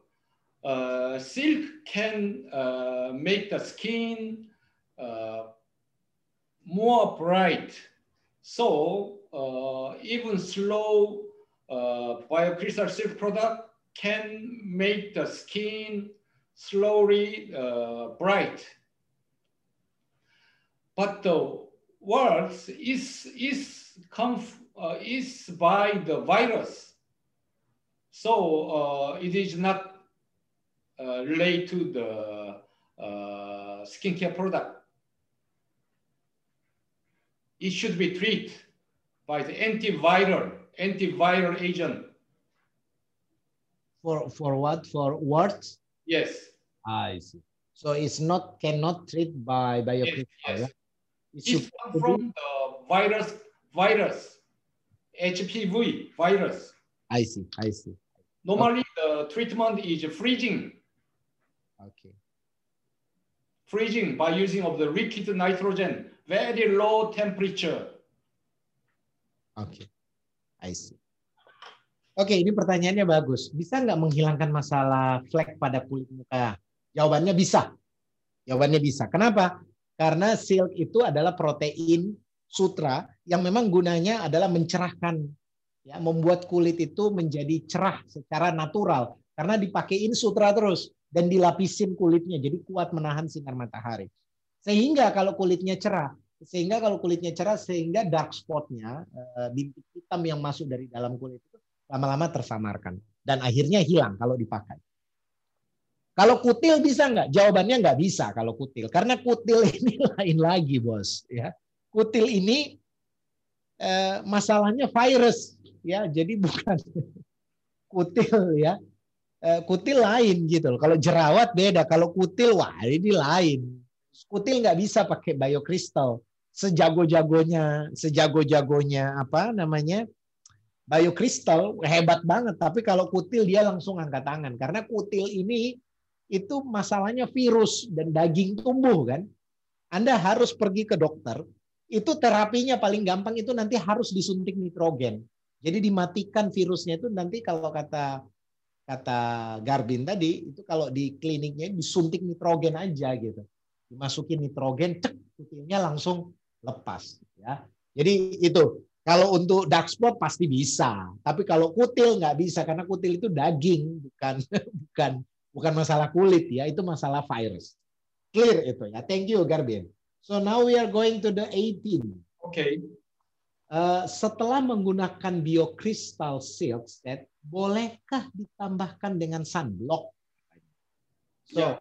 uh, silk can uh, make the skin uh, more bright. So uh, even slow uh, biocrystal silk product can make the skin slowly uh, bright but the words is is come uh, is by the virus so it is not uh, related to the uh, skincare product it should be treated by the antiviral antiviral agent For for what? For words? yes I see. So it's not cannot treat by Yes, biocrystal. yes. yeah? It's It's come from the virus, virus, HPV virus. I see, I see. Normally, the treatment is freezing, Okay. freezing by using of the liquid nitrogen, very low temperature. Oke, I see. Oke, ini pertanyaannya bagus. Bisa nggak menghilangkan masalah flek pada kulit muka? Jawabannya bisa. Jawabannya bisa. Kenapa? Karena silk itu adalah protein sutra yang memang gunanya adalah mencerahkan, ya, membuat kulit itu menjadi cerah secara natural. Karena dipakein sutra terus dan dilapisin kulitnya, jadi kuat menahan sinar matahari. Sehingga kalau kulitnya cerah, sehingga kalau kulitnya cerah sehingga dark spotnya eh, bintik hitam yang masuk dari dalam kulit itu lama-lama tersamarkan dan akhirnya hilang kalau dipakai. Kalau kutil bisa nggak? Jawabannya nggak bisa kalau kutil karena kutil ini lain lagi bos ya. Kutil ini eh, masalahnya virus ya jadi bukan kutil ya. Eh, kutil lain gitu loh. Kalau jerawat beda, kalau kutil wah ini lain. Kutil nggak bisa pakai biokristal sejago-jagonya, sejago-jagonya apa namanya biokristal hebat banget. Tapi kalau kutil dia langsung angkat tangan karena kutil ini itu masalahnya virus dan daging tumbuh kan. Anda harus pergi ke dokter. Itu terapinya paling gampang itu nanti harus disuntik nitrogen. Jadi dimatikan virusnya itu nanti kalau kata kata Garbin tadi itu kalau di kliniknya disuntik nitrogen aja gitu. Dimasukin nitrogen, cek kutilnya langsung lepas ya. Jadi itu kalau untuk dark spot pasti bisa, tapi kalau kutil nggak bisa karena kutil itu daging bukan bukan bukan masalah kulit ya, itu masalah virus. Clear itu ya. Thank you Garbin. So now we are going to the 18. Okay. Eh, setelah menggunakan biocrystal silk set, bolehkah ditambahkan dengan sunblock? So, Yeah.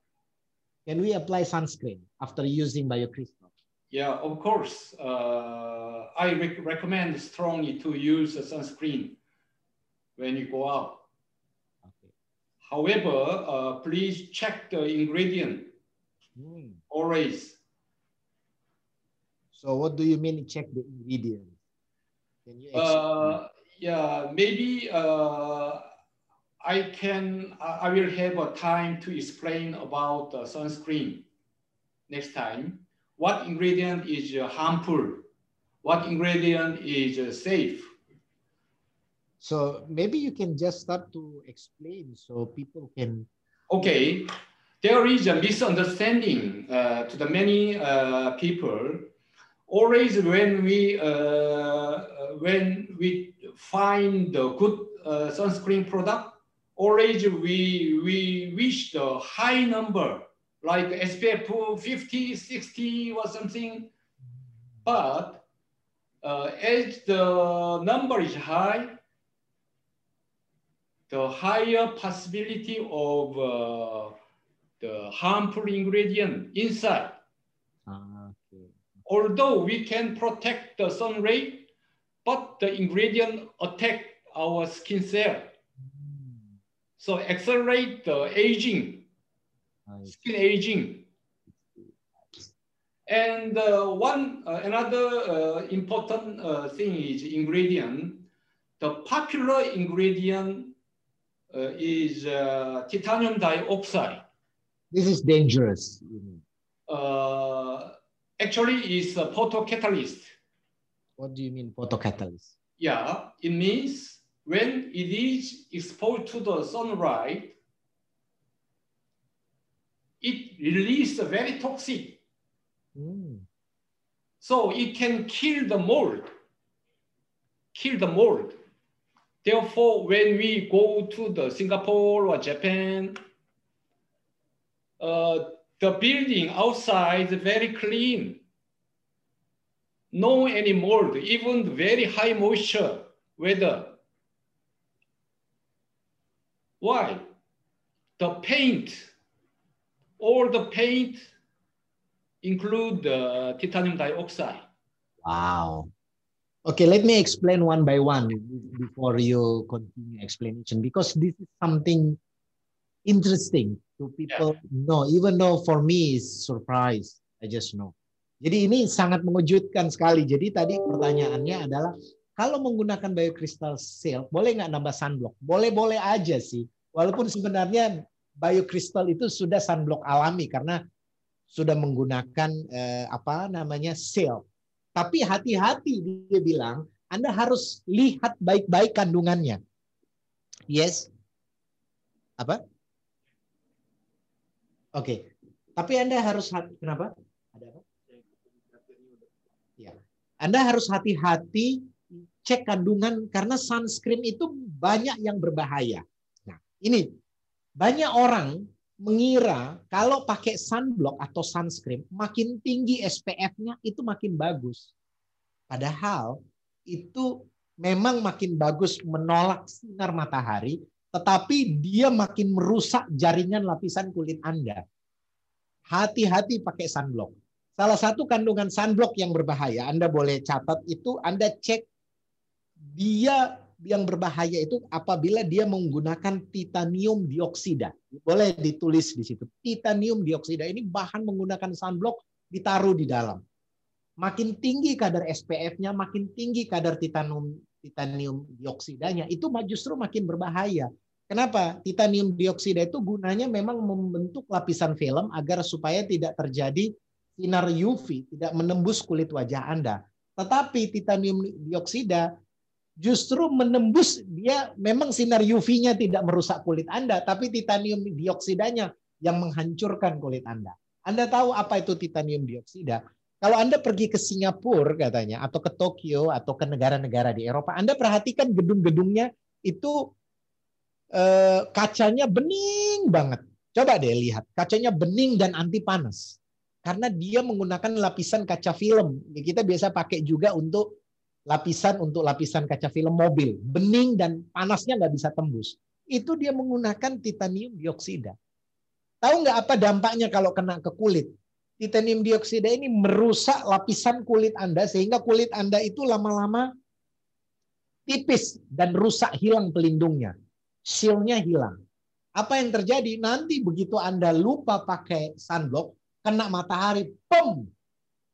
can we apply sunscreen after using biocrystal? Yeah, of course. Uh, I rec- recommend strongly to use a sunscreen when you go out. Okay. However, uh, please check the ingredient Hmm. always. So, what do you mean check the ingredient? Can you explain? Uh, yeah, maybe uh, I can. I will have a time to explain about the sunscreen next time. What ingredient is harmful? What ingredient is safe? so, maybe you can just start to explain so people can. Okay, there is a misunderstanding uh, to the many uh, people. Always when we uh, when we find the good uh, sunscreen product, always we we wish the high number like SPF 50, 60 or something. But uh, as the number is high, the higher possibility of uh, the harmful ingredient inside. Ah, okay. Although we can protect the sun ray, but the ingredient attack our skin cell. So accelerate the aging, skin aging. And uh, one uh, another uh, important uh, thing is ingredient. The popular ingredient uh, is uh, titanium dioxide. This is dangerous. uh, actually is a photocatalyst. What do you mean photocatalyst? Yeah, it means when it is exposed to the sunlight, it releases a very toxic. Hmm. So it can kill the mold, kill the mold. Therefore, when we go to the Singapore or Japan, uh, the building outside is very clean. No any mold, even very high moisture weather. Why? The paint, all the paint include the titanium dioxide. Wow. Okay, let me explain one by one before you continue explanation because this is something interesting to people know, even though for me is surprise. I just know. Jadi ini sangat mengejutkan sekali. Jadi tadi pertanyaannya adalah kalau menggunakan biocrystal silk, boleh nggak nambah sunblock? Boleh-boleh aja sih. Walaupun sebenarnya biocrystal itu sudah sunblock alami karena sudah menggunakan eh, apa namanya silk. Tapi hati-hati dia bilang, Anda harus lihat baik-baik kandungannya. Yes. Apa? Oke. Tapi Anda harus kenapa? Ada apa? Ya. Anda harus hati-hati cek kandungan karena sunscreen itu banyak yang berbahaya. Nah, ini banyak orang mengira kalau pakai sunblock atau sunscreen makin tinggi SPF-nya itu makin bagus. Padahal itu memang makin bagus menolak sinar matahari, tetapi dia makin merusak jaringan lapisan kulit Anda. Hati-hati pakai sunblock. Salah satu kandungan sunblock yang berbahaya, Anda boleh catat itu, Anda cek dia yang berbahaya itu apabila dia menggunakan titanium dioksida. Boleh ditulis di situ. Titanium dioksida ini bahan menggunakan sunblock ditaruh di dalam. Makin tinggi kadar SPF-nya, makin tinggi kadar titanium titanium dioksidanya, itu justru makin berbahaya. Kenapa? Titanium dioksida itu gunanya memang membentuk lapisan film agar supaya tidak terjadi sinar UV, tidak menembus kulit wajah Anda. Tetapi titanium dioksida justru menembus dia memang sinar UV-nya tidak merusak kulit Anda, tapi titanium dioksidanya yang menghancurkan kulit Anda. Anda tahu apa itu titanium dioksida? Kalau Anda pergi ke Singapura katanya atau ke Tokyo atau ke negara-negara di Eropa, Anda perhatikan gedung-gedungnya itu eh, kacanya bening banget. Coba deh lihat, kacanya bening dan anti panas. Karena dia menggunakan lapisan kaca film. Kita biasa pakai juga untuk lapisan untuk lapisan kaca film mobil, bening dan panasnya nggak bisa tembus. Itu dia menggunakan titanium dioksida. Tahu nggak apa dampaknya kalau kena ke kulit? Titanium dioksida ini merusak lapisan kulit Anda sehingga kulit Anda itu lama-lama tipis dan rusak hilang pelindungnya. Shieldnya hilang. Apa yang terjadi? Nanti begitu Anda lupa pakai sunblock, kena matahari, pum,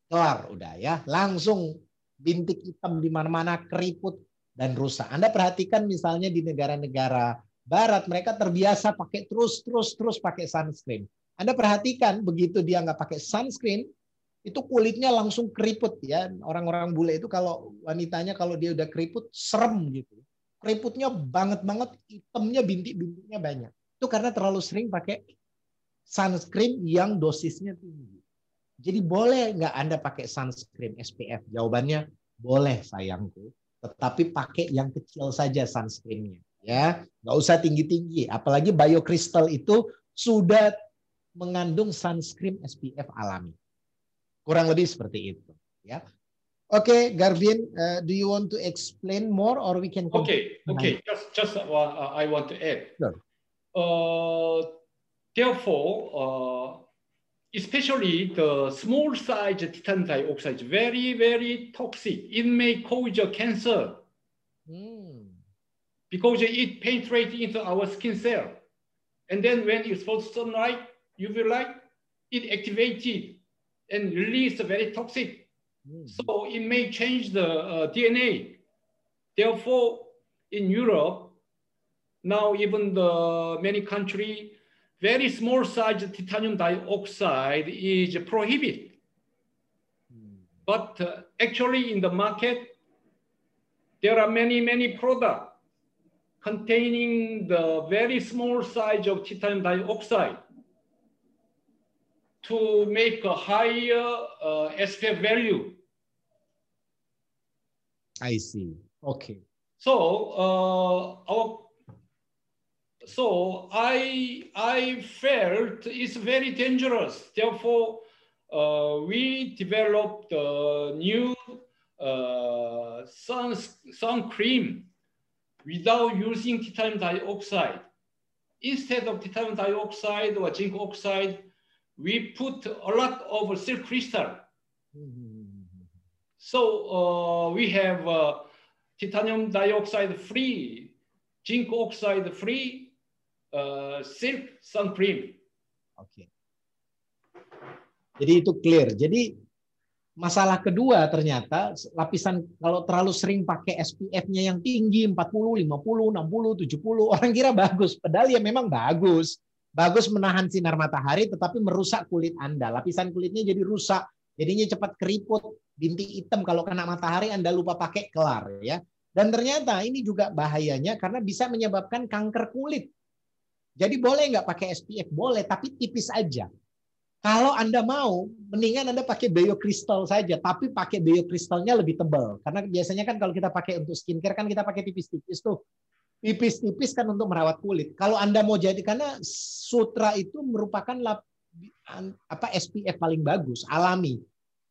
kelar udah ya, langsung bintik hitam di mana-mana, keriput dan rusak. Anda perhatikan misalnya di negara-negara barat mereka terbiasa pakai terus terus terus pakai sunscreen. Anda perhatikan begitu dia nggak pakai sunscreen itu kulitnya langsung keriput ya. Orang-orang bule itu kalau wanitanya kalau dia udah keriput serem gitu. Keriputnya banget banget, hitamnya bintik-bintiknya banyak. Itu karena terlalu sering pakai sunscreen yang dosisnya tinggi. Jadi boleh nggak Anda pakai sunscreen SPF? Jawabannya boleh sayangku. Tetapi pakai yang kecil saja sunscreennya. Ya, nggak usah tinggi-tinggi. Apalagi biocrystal itu sudah mengandung sunscreen SPF alami. Kurang lebih seperti itu. Ya. Oke, okay, Garvin, uh, do you want to explain more or we can? Okay, okay. Just, just uh, I want to add. Sure. Uh, therefore, uh, especially the small size titanium dioxide is very, very toxic. It may cause cancer Hmm. because it penetrates into our skin cell. And then when it's exposed to sunlight, UV light, it activated and released very toxic. Hmm. So it may change the uh, DNA. Therefore, in Europe, now even the many country very small size titanium dioxide is prohibited. But uh, actually in the market, there are many, many products containing the very small size of titanium dioxide to make a higher uh, SPF value. I see. Okay. So uh, our so I I felt it's very dangerous. Therefore, uh, we developed a new uh, sun sun cream without using titanium dioxide. Instead of titanium dioxide or zinc oxide, we put a lot of silk crystal. So uh, we have uh, titanium dioxide free, zinc oxide free uh, silk sun cream. Oke. Jadi itu clear. Jadi masalah kedua ternyata lapisan kalau terlalu sering pakai SPF-nya yang tinggi 40, 50, 60, 70 orang kira bagus. Padahal ya memang bagus. Bagus menahan sinar matahari tetapi merusak kulit Anda. Lapisan kulitnya jadi rusak. Jadinya cepat keriput, bintik hitam kalau kena matahari Anda lupa pakai kelar ya. Dan ternyata ini juga bahayanya karena bisa menyebabkan kanker kulit. Jadi boleh nggak pakai SPF? Boleh, tapi tipis aja. Kalau Anda mau, mendingan Anda pakai biokristal saja, tapi pakai biokristalnya lebih tebal. Karena biasanya kan kalau kita pakai untuk skincare kan kita pakai tipis-tipis tuh. Tipis-tipis kan untuk merawat kulit. Kalau Anda mau jadi karena sutra itu merupakan lap, apa SPF paling bagus, alami.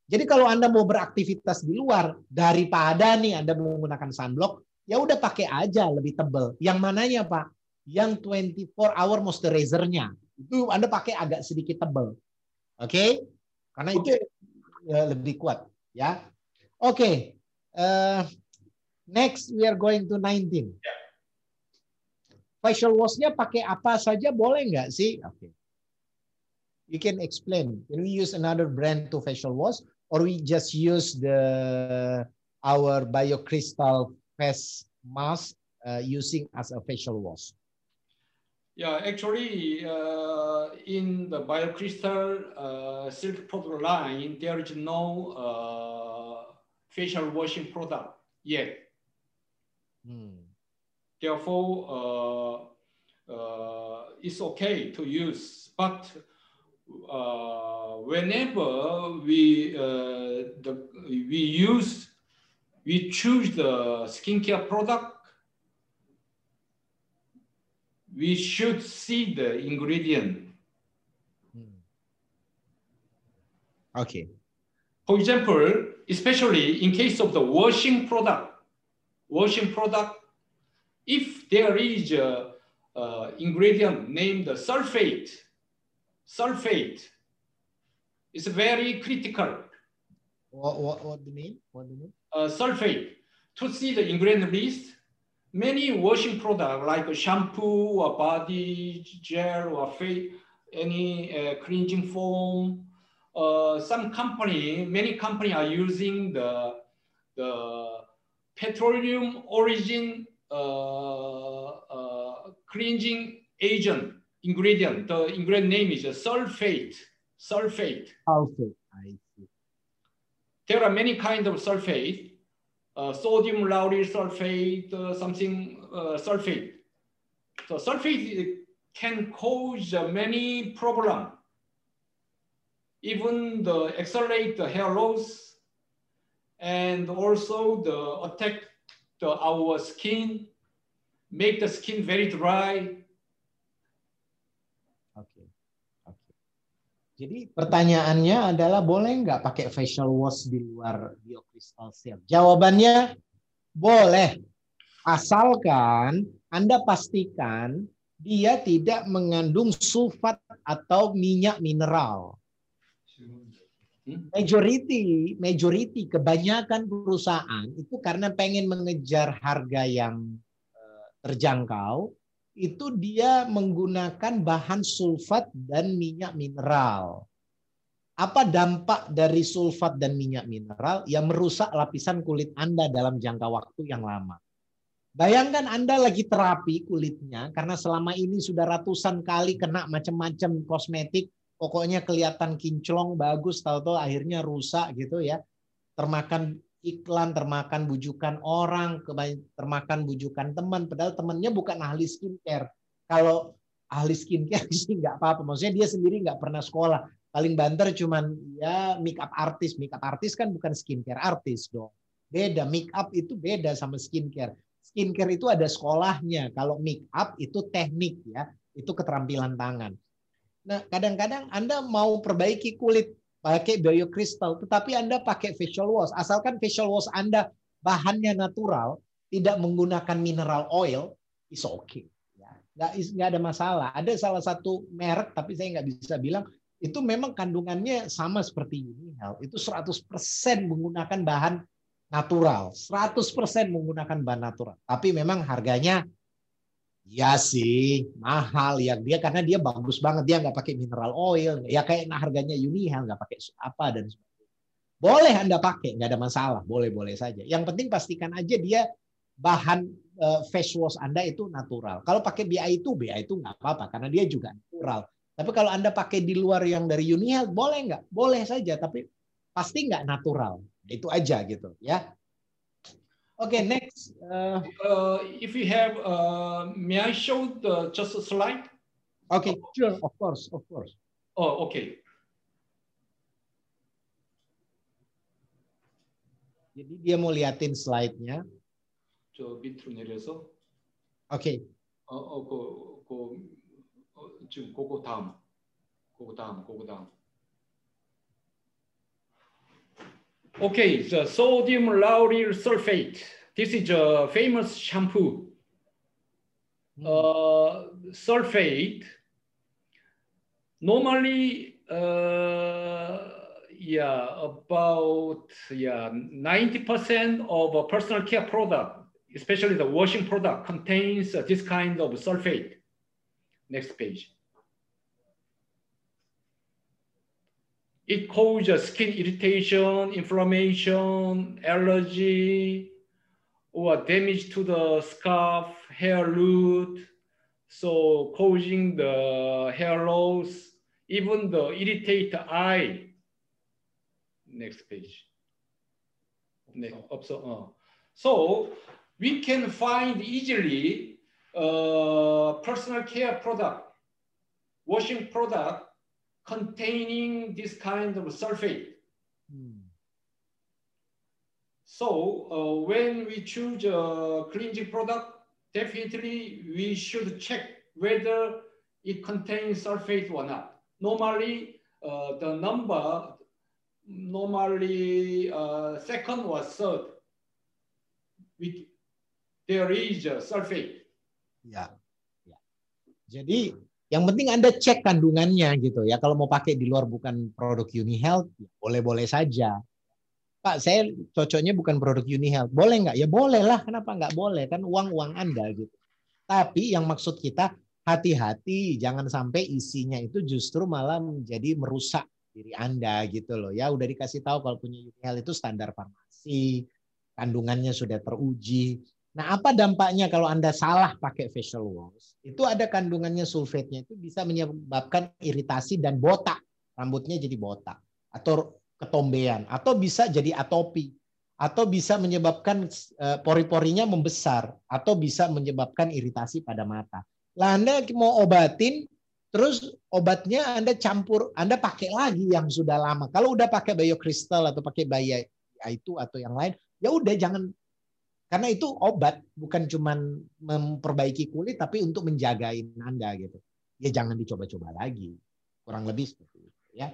Jadi kalau Anda mau beraktivitas di luar daripada nih Anda menggunakan sunblock, ya udah pakai aja lebih tebal. Yang mananya, Pak? Yang 24 hour moisturizer-nya. Itu Anda pakai agak sedikit tebal. Oke? Okay? Karena itu ya, lebih kuat, ya. Oke. Okay. Uh, next we are going to 19. Facial wash-nya pakai apa saja boleh nggak sih? Oke. Okay. You can explain. Can we use another brand to facial wash? or we just use the our biocrystal face mask uh, using as a facial wash? Yeah, actually, uh, in the biocrystal uh, silk product line, there is no uh, facial washing product yet. Hmm. Therefore, uh, uh, it's okay to use, but uh, whenever we uh, the, we use we choose the skincare product, we should see the ingredient. Hmm. Okay. For example, especially in case of the washing product, washing product, if there is a, a ingredient named the sulfate, sulfate it's very critical. What, what, what do you mean? What do you mean? Uh, sulfate. To see the ingredient list, many washing products like a shampoo or body gel or face, any uh, cleansing foam, uh, some company, many company are using the, the petroleum origin uh, uh, cleansing agent ingredient. The ingredient name is sulfate. Sulfate. Sulfate. I see. There are many kinds of sulfate. Uh, sodium lauryl sulfate, uh, something uh, sulfate. So sulfate can cause many problem. Even the accelerate the hair loss and also the attack the, our skin, make the skin very dry, Jadi pertanyaannya adalah boleh nggak pakai facial wash di luar biokristal silk? Jawabannya boleh. Asalkan Anda pastikan dia tidak mengandung sulfat atau minyak mineral. Majority, majority kebanyakan perusahaan itu karena pengen mengejar harga yang eh, terjangkau, itu dia menggunakan bahan sulfat dan minyak mineral. Apa dampak dari sulfat dan minyak mineral yang merusak lapisan kulit Anda dalam jangka waktu yang lama? Bayangkan Anda lagi terapi kulitnya karena selama ini sudah ratusan kali kena macam-macam kosmetik, pokoknya kelihatan kinclong bagus, tahu-tahu akhirnya rusak gitu ya. Termakan iklan, termakan bujukan orang, termakan bujukan teman. Padahal temannya bukan ahli skincare. Kalau ahli skincare sih nggak apa-apa. Maksudnya dia sendiri nggak pernah sekolah. Paling banter cuman ya make up artis. Make up artis kan bukan skincare artis dong. Beda, make up itu beda sama skincare. Skincare itu ada sekolahnya. Kalau make up itu teknik ya. Itu keterampilan tangan. Nah, kadang-kadang Anda mau perbaiki kulit pakai biokristal, tetapi Anda pakai facial wash. Asalkan facial wash Anda bahannya natural, tidak menggunakan mineral oil, is okay. Ya, nggak, nggak ada masalah. Ada salah satu merek, tapi saya nggak bisa bilang, itu memang kandungannya sama seperti ini. Itu 100% menggunakan bahan natural. 100% menggunakan bahan natural. Tapi memang harganya Iya sih, mahal ya dia karena dia bagus banget dia nggak pakai mineral oil, ya kayak nah, harganya Unihel nggak pakai apa dan. Boleh anda pakai, nggak ada masalah, boleh-boleh saja. Yang penting pastikan aja dia bahan uh, face wash anda itu natural. Kalau pakai BI itu BI itu nggak apa-apa karena dia juga natural. Tapi kalau anda pakai di luar yang dari Unihel boleh nggak? Boleh saja, tapi pasti nggak natural. Itu aja gitu ya. Okay, next. Uh, uh, if you have, uh, may I show the just a slide? Okay, sure, of course, of course. Oh, okay. Jadi dia mau liatin slide-nya. 저 밑으로 내려서. Okay. 어, 어, 그, 그, 어, 지금 그거 다음. 그거 다음, 그거 다음. Okay, the sodium lauryl sulfate. This is a famous shampoo. Uh, sulfate. Normally, uh, yeah, about yeah, 90% of a personal care product, especially the washing product, contains this kind of sulfate. Next page. It causes skin irritation, inflammation, allergy, or damage to the scalp, hair root, so causing the hair loss, even the irritate eye. Next page. Next, so, uh. so we can find easily uh, personal care product, washing product containing this kind of sulfate. Hmm. So uh, when we choose a cleansing product, definitely we should check whether it contains sulfate or not. Normally, uh, the number, normally uh, second or third, we, there is a sulfate. Ya. ya. Jadi yang penting Anda cek kandungannya gitu ya. Kalau mau pakai di luar bukan produk UniHealth, ya boleh-boleh saja. Pak, saya cocoknya bukan produk UniHealth. Boleh nggak? Ya boleh lah. Kenapa nggak boleh? Kan uang-uang Anda gitu. Tapi yang maksud kita hati-hati. Jangan sampai isinya itu justru malah menjadi merusak diri Anda gitu loh. Ya udah dikasih tahu kalau punya UniHealth itu standar farmasi. Kandungannya sudah teruji. Nah, apa dampaknya kalau Anda salah pakai facial wash? Itu ada kandungannya sulfatnya itu bisa menyebabkan iritasi dan botak. Rambutnya jadi botak atau ketombean atau bisa jadi atopi atau bisa menyebabkan pori-porinya membesar atau bisa menyebabkan iritasi pada mata. Lah Anda mau obatin terus obatnya Anda campur, Anda pakai lagi yang sudah lama. Kalau udah pakai biokristal atau pakai bayi itu atau yang lain, ya udah jangan karena itu obat bukan cuma memperbaiki kulit tapi untuk menjagain Anda gitu. Ya jangan dicoba-coba lagi. Kurang lebih seperti itu ya.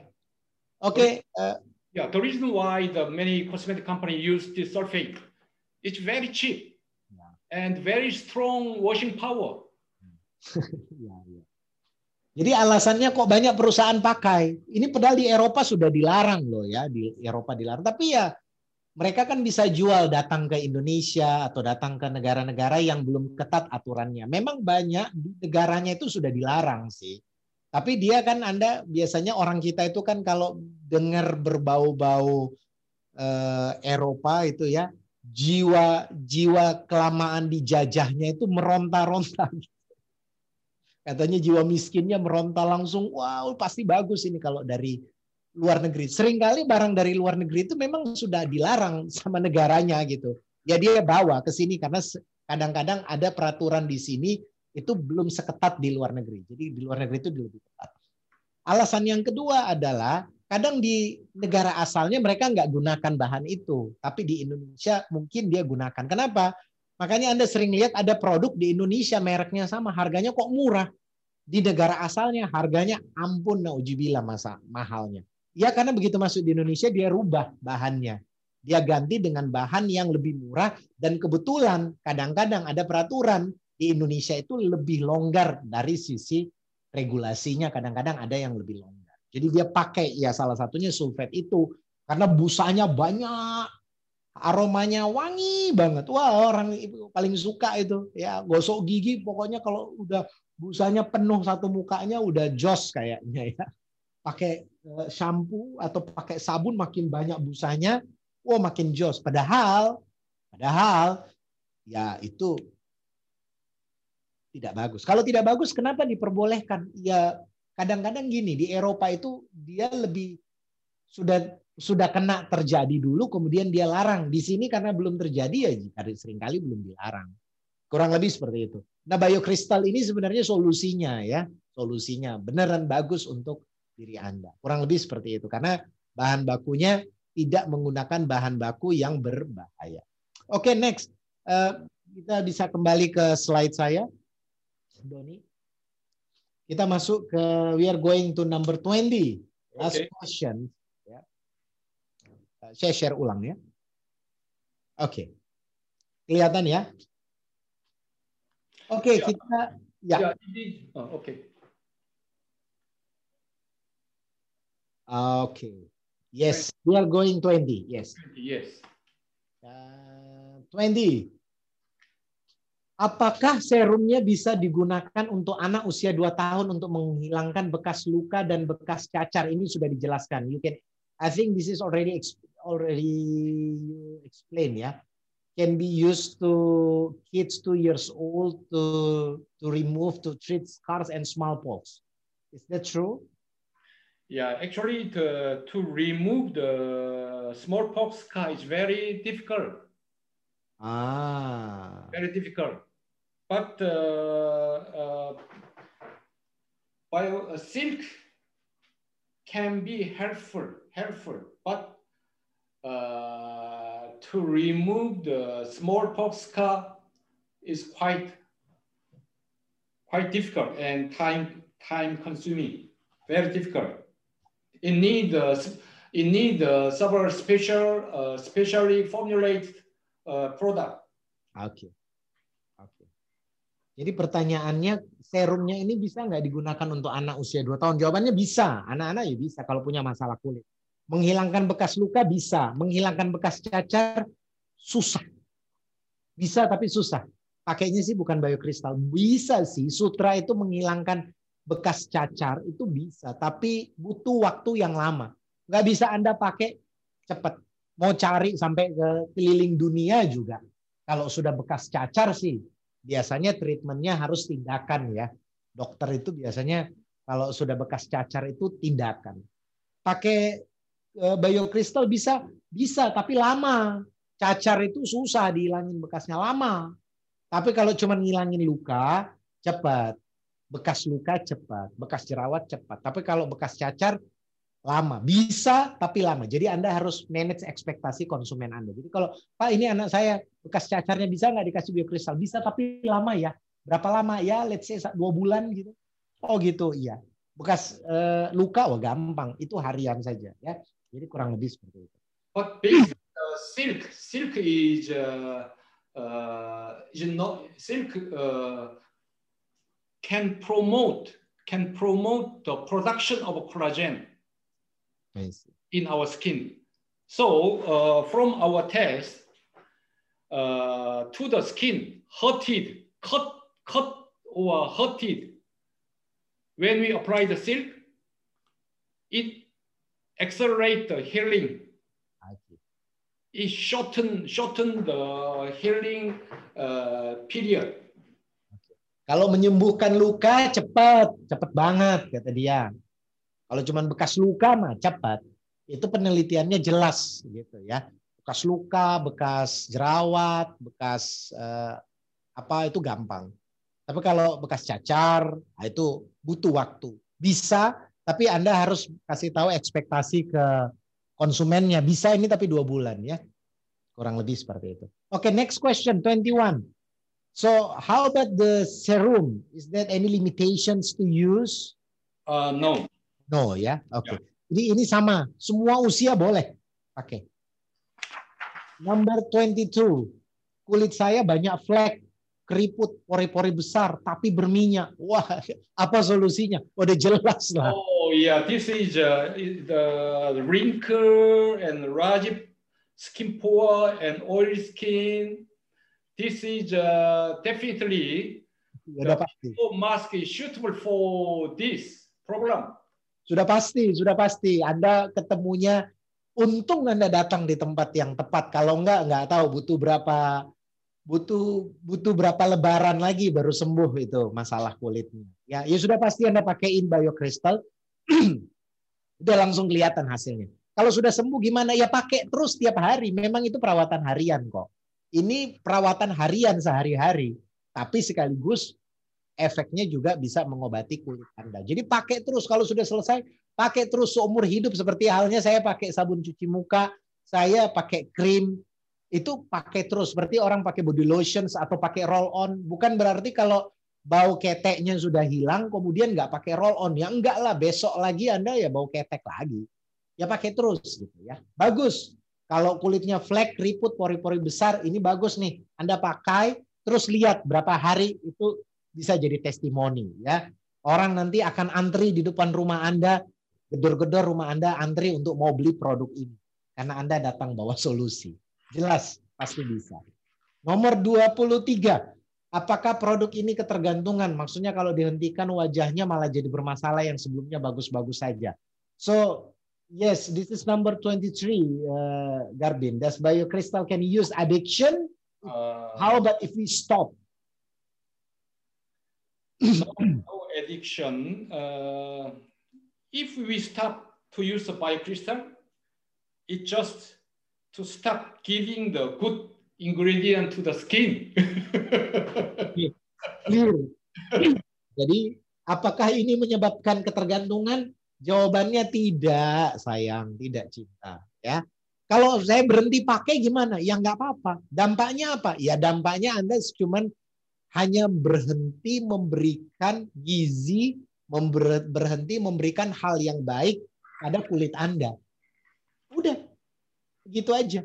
Oke, okay, uh, Yeah, the reason why the many cosmetic company use this sulfate, it's very cheap yeah. and very strong washing power. ya, ya. Jadi alasannya kok banyak perusahaan pakai. Ini padahal di Eropa sudah dilarang loh ya, di Eropa dilarang. Tapi ya mereka kan bisa jual datang ke Indonesia atau datang ke negara-negara yang belum ketat aturannya. Memang banyak negaranya itu sudah dilarang sih. Tapi dia kan Anda biasanya orang kita itu kan kalau dengar berbau-bau eh, Eropa itu ya jiwa jiwa kelamaan dijajahnya itu meronta-ronta. Katanya jiwa miskinnya meronta langsung, wow pasti bagus ini kalau dari luar negeri. Seringkali barang dari luar negeri itu memang sudah dilarang sama negaranya gitu. Ya dia bawa ke sini karena kadang-kadang ada peraturan di sini itu belum seketat di luar negeri. Jadi di luar negeri itu lebih ketat. Alasan yang kedua adalah kadang di negara asalnya mereka nggak gunakan bahan itu, tapi di Indonesia mungkin dia gunakan. Kenapa? Makanya Anda sering lihat ada produk di Indonesia mereknya sama, harganya kok murah. Di negara asalnya harganya ampun naujubillah masa mahalnya. Ya karena begitu masuk di Indonesia dia rubah bahannya. Dia ganti dengan bahan yang lebih murah dan kebetulan kadang-kadang ada peraturan di Indonesia itu lebih longgar dari sisi regulasinya kadang-kadang ada yang lebih longgar. Jadi dia pakai ya salah satunya sulfat itu karena busanya banyak aromanya wangi banget. Wah, orang paling suka itu. Ya, gosok gigi pokoknya kalau udah busanya penuh satu mukanya udah jos kayaknya ya. Pakai eh, shampoo atau pakai sabun makin banyak busanya, wah makin jos. Padahal padahal ya itu tidak bagus. Kalau tidak bagus, kenapa diperbolehkan? Ya kadang-kadang gini di Eropa itu dia lebih sudah sudah kena terjadi dulu, kemudian dia larang. Di sini karena belum terjadi ya sering kali belum dilarang. Kurang lebih seperti itu. Nah biokristal ini sebenarnya solusinya ya, solusinya beneran bagus untuk diri Anda. Kurang lebih seperti itu karena bahan bakunya tidak menggunakan bahan baku yang berbahaya. Oke, okay, next. Uh, kita bisa kembali ke slide saya. Doni. Kita masuk ke we are going to number 20. Last okay. question. Ya. Saya share ulang ya. Oke. Okay. Kelihatan ya? Oke, okay, ya. kita ya. ya oh, Oke. Okay. Okay. Yes, we are going 20. Yes. Yes. Uh, 20. Apakah serumnya bisa digunakan untuk anak usia 2 tahun untuk menghilangkan bekas luka dan bekas cacar? Ini sudah dijelaskan. You can I think this is already already explained ya. Can be used to kids 2 years old to to remove to treat scars and smallpox. Is that true? Yeah, actually to to remove the smallpox scar is very difficult. Ah. Very difficult. But uh, uh, bio, uh, silk can be helpful, helpful, but uh, to remove the smallpox scar is quite quite difficult and time time consuming, very difficult. It need uh, it need uh, several special uh, specially formulated product. Okay. Okay. Jadi pertanyaannya serumnya ini bisa nggak digunakan untuk anak usia 2 tahun? Jawabannya bisa. Anak-anak ya bisa kalau punya masalah kulit. Menghilangkan bekas luka bisa. Menghilangkan bekas cacar susah. Bisa tapi susah. Pakainya sih bukan biokristal. Bisa sih. Sutra itu menghilangkan bekas cacar itu bisa. Tapi butuh waktu yang lama. Nggak bisa Anda pakai cepat mau cari sampai ke keliling dunia juga. Kalau sudah bekas cacar sih, biasanya treatmentnya harus tindakan ya. Dokter itu biasanya kalau sudah bekas cacar itu tindakan. Pakai e, biokristal bisa, bisa tapi lama. Cacar itu susah dihilangin bekasnya lama. Tapi kalau cuma ngilangin luka, cepat. Bekas luka cepat, bekas jerawat cepat. Tapi kalau bekas cacar lama. Bisa tapi lama. Jadi Anda harus manage ekspektasi konsumen Anda. Jadi kalau Pak ini anak saya bekas cacarnya bisa nggak dikasih biokristal? Bisa tapi lama ya. Berapa lama ya? Let's say dua bulan gitu. Oh gitu, iya. Bekas uh, luka, wah gampang. Itu harian saja ya. Jadi kurang lebih seperti itu. But this uh, silk, silk is uh, uh, is not silk uh, can promote can promote the production of collagen in our skin. So uh, from our test uh, to the skin, hurted, cut, cut or hurted, when we apply the silk, it accelerate the healing. It shorten shorten the healing uh, period. Kalau menyembuhkan luka cepat, cepat banget kata dia. Kalau cuma bekas luka mah cepat. Itu penelitiannya jelas gitu ya. Bekas luka, bekas jerawat, bekas eh, apa itu gampang. Tapi kalau bekas cacar, nah itu butuh waktu. Bisa, tapi Anda harus kasih tahu ekspektasi ke konsumennya. Bisa ini tapi dua bulan ya. Kurang lebih seperti itu. Oke, okay, next question, 21. So, how about the serum? Is there any limitations to use? Uh, no. No ya, oke. Okay. Ya. Jadi ini sama, semua usia boleh pakai. Number 22. Kulit saya banyak flek, keriput, pori-pori besar, tapi berminyak. Wah, apa solusinya? Udah jelas lah. Oh yeah, this is uh, the wrinkle and rajib skin pore and oily skin, this is uh, definitely Sudah pasti. mask is suitable for this problem. Sudah pasti, sudah pasti. Anda ketemunya untung Anda datang di tempat yang tepat. Kalau enggak, enggak tahu butuh berapa butuh butuh berapa lebaran lagi baru sembuh itu masalah kulitnya. Ya, ya sudah pasti Anda pakaiin BioCrystal. Udah langsung kelihatan hasilnya. Kalau sudah sembuh gimana? Ya pakai terus tiap hari. Memang itu perawatan harian kok. Ini perawatan harian sehari-hari. Tapi sekaligus efeknya juga bisa mengobati kulit Anda. Jadi pakai terus kalau sudah selesai, pakai terus seumur hidup seperti halnya saya pakai sabun cuci muka, saya pakai krim, itu pakai terus seperti orang pakai body lotions atau pakai roll on. Bukan berarti kalau bau keteknya sudah hilang kemudian nggak pakai roll on ya enggak lah besok lagi Anda ya bau ketek lagi. Ya pakai terus gitu ya. Bagus. Kalau kulitnya flek, keriput, pori-pori besar ini bagus nih. Anda pakai terus lihat berapa hari itu bisa jadi testimoni ya. Orang nanti akan antri di depan rumah Anda, gedor-gedor rumah Anda antri untuk mau beli produk ini. Karena Anda datang bawa solusi. Jelas, pasti bisa. Nomor 23. Apakah produk ini ketergantungan? Maksudnya kalau dihentikan wajahnya malah jadi bermasalah yang sebelumnya bagus-bagus saja. So, yes, this is number 23, uh, Garbin. Does BioCrystal can use addiction? Uh, How about if we stop? no addiction. Uh, if we stop to use the biocrystal, it just to stop giving the good ingredient to the skin. Jadi, apakah ini menyebabkan ketergantungan? Jawabannya tidak, sayang, tidak cinta. Ya, kalau saya berhenti pakai gimana? Ya nggak apa-apa. Dampaknya apa? Ya dampaknya Anda cuman hanya berhenti memberikan gizi, berhenti memberikan hal yang baik pada kulit Anda. Udah, gitu aja.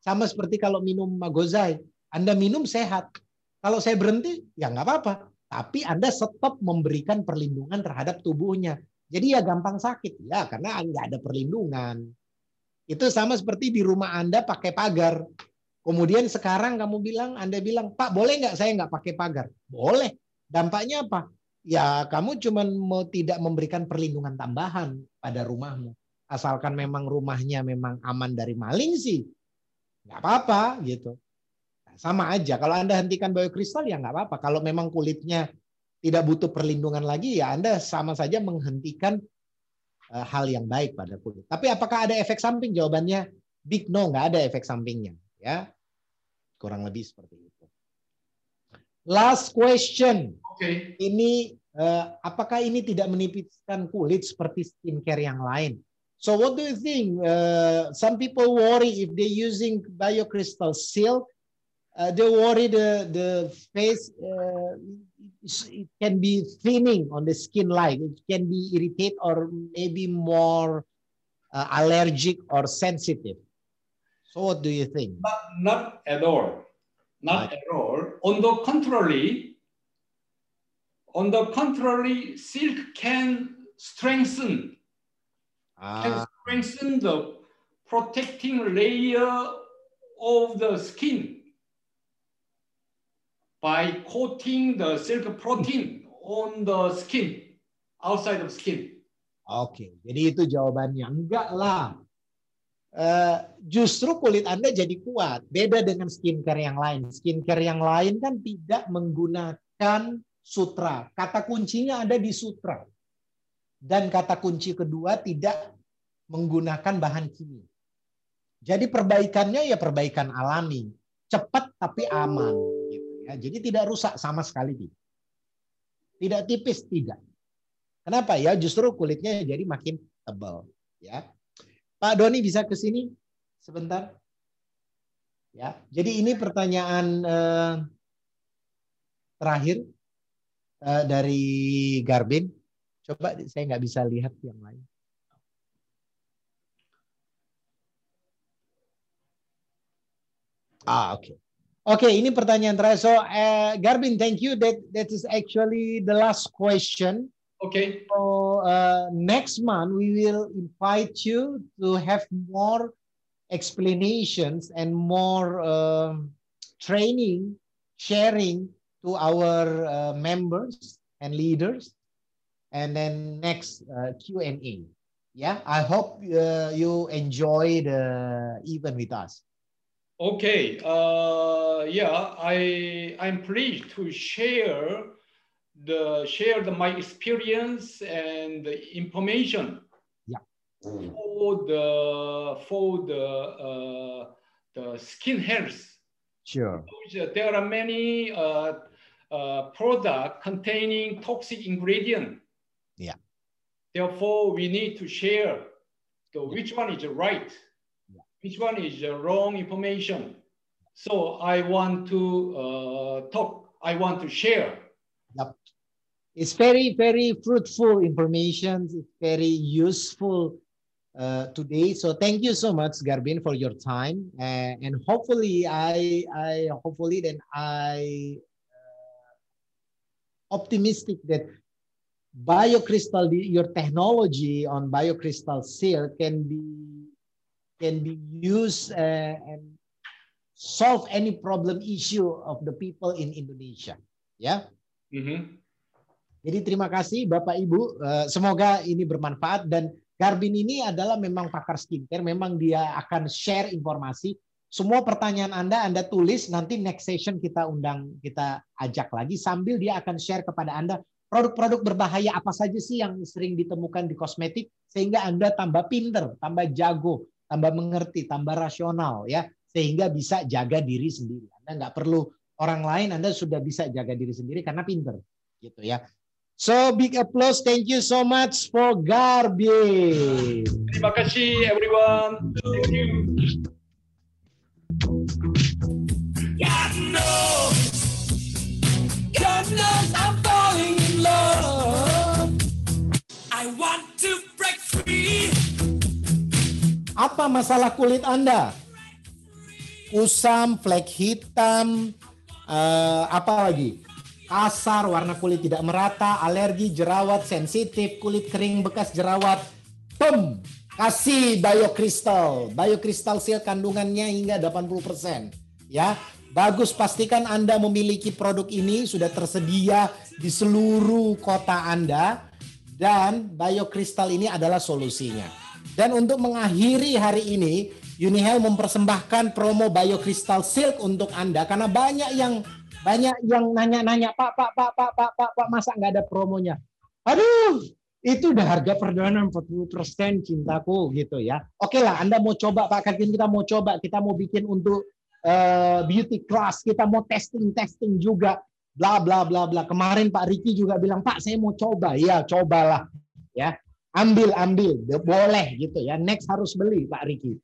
Sama seperti kalau minum magozai, Anda minum sehat. Kalau saya berhenti, ya nggak apa-apa. Tapi Anda tetap memberikan perlindungan terhadap tubuhnya. Jadi ya gampang sakit, ya karena nggak ada perlindungan. Itu sama seperti di rumah Anda pakai pagar. Kemudian sekarang kamu bilang, Anda bilang, Pak boleh nggak saya nggak pakai pagar? Boleh. Dampaknya apa? Ya kamu cuma mau tidak memberikan perlindungan tambahan pada rumahmu. Asalkan memang rumahnya memang aman dari maling sih, nggak apa-apa gitu. Nah, sama aja. Kalau Anda hentikan biokristal ya nggak apa-apa. Kalau memang kulitnya tidak butuh perlindungan lagi ya Anda sama saja menghentikan eh, hal yang baik pada kulit. Tapi apakah ada efek samping? Jawabannya big no, nggak ada efek sampingnya. Ya, kurang lebih seperti itu. Last question. okay. Ini eh, apakah ini tidak menipiskan kulit seperti skincare yang lain? So what do you think? Uh, some people worry if they using biocrystal silk, uh, they worry the the face uh, it can be thinning on the skin line. It can be irritate or maybe more uh, allergic or sensitive. So what do you think? Not, not at all. Not at all. On the contrary, on the contrary, silk can strengthen can Ah, strengthen the protecting layer of the skin by coating the silk protein on the skin, outside of skin. Oke, jadi itu jawabannya. Enggak lah. Eh, justru kulit Anda jadi kuat. Beda dengan skincare yang lain. Skincare yang lain kan tidak menggunakan sutra. Kata kuncinya ada di sutra. Dan kata kunci kedua tidak menggunakan bahan kimia. Jadi perbaikannya ya perbaikan alami. Cepat tapi aman. Ya. Jadi tidak rusak sama sekali. Tidak, tidak tipis, tidak. Kenapa ya? Justru kulitnya jadi makin tebal. Ya, Pak Doni bisa ke sini sebentar. Ya, jadi ini pertanyaan eh, terakhir eh, dari Garbin. Coba saya nggak bisa lihat yang lain. Ah, oke. Oke, ini pertanyaan terakhir. So, eh, Garbin, thank you. That that is actually the last question. Okay. So uh, next month we will invite you to have more explanations and more um, training, sharing to our uh, members and leaders. And then next uh, Q&A. Yeah, I hope uh, you enjoy the event with us. Okay. Uh, yeah, I I'm pleased to share the share the, my experience and the information. Yeah. For the for the uh, the skin health. Sure. Because There are many uh, uh, product containing toxic ingredient. Yeah. Therefore, we need to share the which one is right. Which one is the wrong information. So I want to uh, talk. I want to share. Yep. It's very, very fruitful information. It's very useful uh, today. So thank you so much, Garbin, for your time. Uh, and hopefully, I, I hopefully then I uh, optimistic that biocrystal, your technology on biocrystal seal can be can be used uh, and solve any problem issue of the people in Indonesia. Ya. Mhm. Jadi terima kasih Bapak Ibu, Eh, semoga ini bermanfaat dan Garbin ini adalah memang pakar skincare, memang dia akan share informasi. Semua pertanyaan Anda Anda tulis nanti next session kita undang kita ajak lagi sambil dia akan share kepada Anda produk-produk berbahaya apa saja sih yang sering ditemukan di kosmetik sehingga Anda tambah pinter, tambah jago, tambah mengerti, tambah rasional ya sehingga bisa jaga diri sendiri. Anda nggak perlu orang lain, Anda sudah bisa jaga diri sendiri karena pinter gitu ya. So big applause. Thank you so much for Garbi. Terima kasih everyone. Thank you. God knows, God knows I'm Apa masalah kulit Anda? Kusam, flek hitam, eh, apa lagi? Kasar, warna kulit tidak merata, alergi, jerawat, sensitif, kulit kering bekas jerawat. Pem, kasih biokristal. Biokristal seal kandungannya hingga 80%. Ya, bagus pastikan Anda memiliki produk ini sudah tersedia di seluruh kota Anda dan biokristal ini adalah solusinya. Dan untuk mengakhiri hari ini, Unihel mempersembahkan promo biokristal silk untuk Anda karena banyak yang banyak yang nanya-nanya, Pak, Pak, Pak, Pak, Pak, Pak, Pak, masa nggak ada promonya? Aduh, itu udah harga perdana 40% cintaku gitu ya. Oke lah, Anda mau coba Pak Kakin, kita mau coba, kita mau bikin untuk eh, beauty class, kita mau testing-testing juga, bla bla bla bla. Kemarin Pak Riki juga bilang, Pak saya mau coba, ya cobalah, ya ambil ambil, boleh gitu ya. Next harus beli Pak Riki.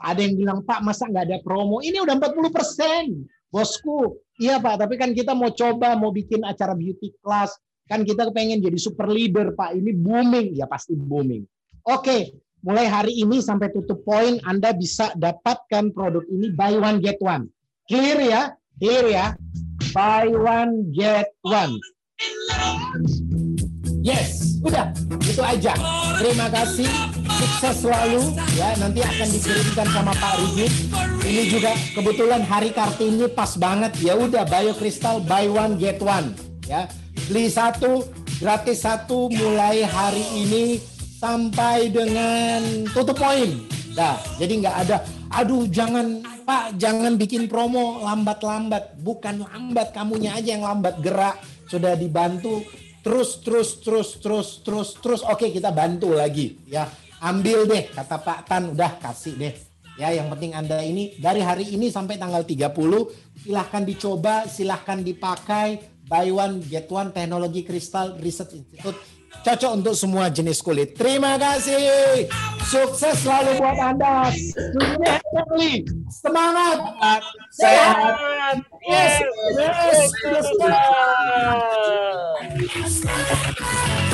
Ada yang bilang, Pak masa nggak ada promo? Ini udah 40%. Bosku, iya Pak, tapi kan kita mau coba, mau bikin acara beauty class. Kan kita pengen jadi super leader Pak, ini booming. Ya pasti booming. Oke, mulai hari ini sampai tutup poin, Anda bisa dapatkan produk ini buy one get one. Clear ya? Clear ya? Buy one get one. Yes, udah itu aja. Terima kasih, sukses selalu ya. Nanti akan dikirimkan sama Pak Rigid. Ini juga kebetulan hari Kartini pas banget. Ya udah, Biokristal buy one get one ya. Beli satu gratis satu mulai hari ini sampai dengan tutup poin. Dah, jadi nggak ada. Aduh, jangan Pak, jangan bikin promo lambat-lambat. Bukan lambat, kamunya aja yang lambat gerak. Sudah dibantu terus terus terus terus terus terus. Oke kita bantu lagi ya. Ambil deh kata Pak Tan. Udah kasih deh. Ya yang penting anda ini dari hari ini sampai tanggal 30 silahkan dicoba silahkan dipakai. Buy one get one teknologi kristal research institute cocok untuk semua jenis kulit. Terima kasih. Sukses selalu buat anda. Semangat. Sehat. Yes. Yes, yes, yes.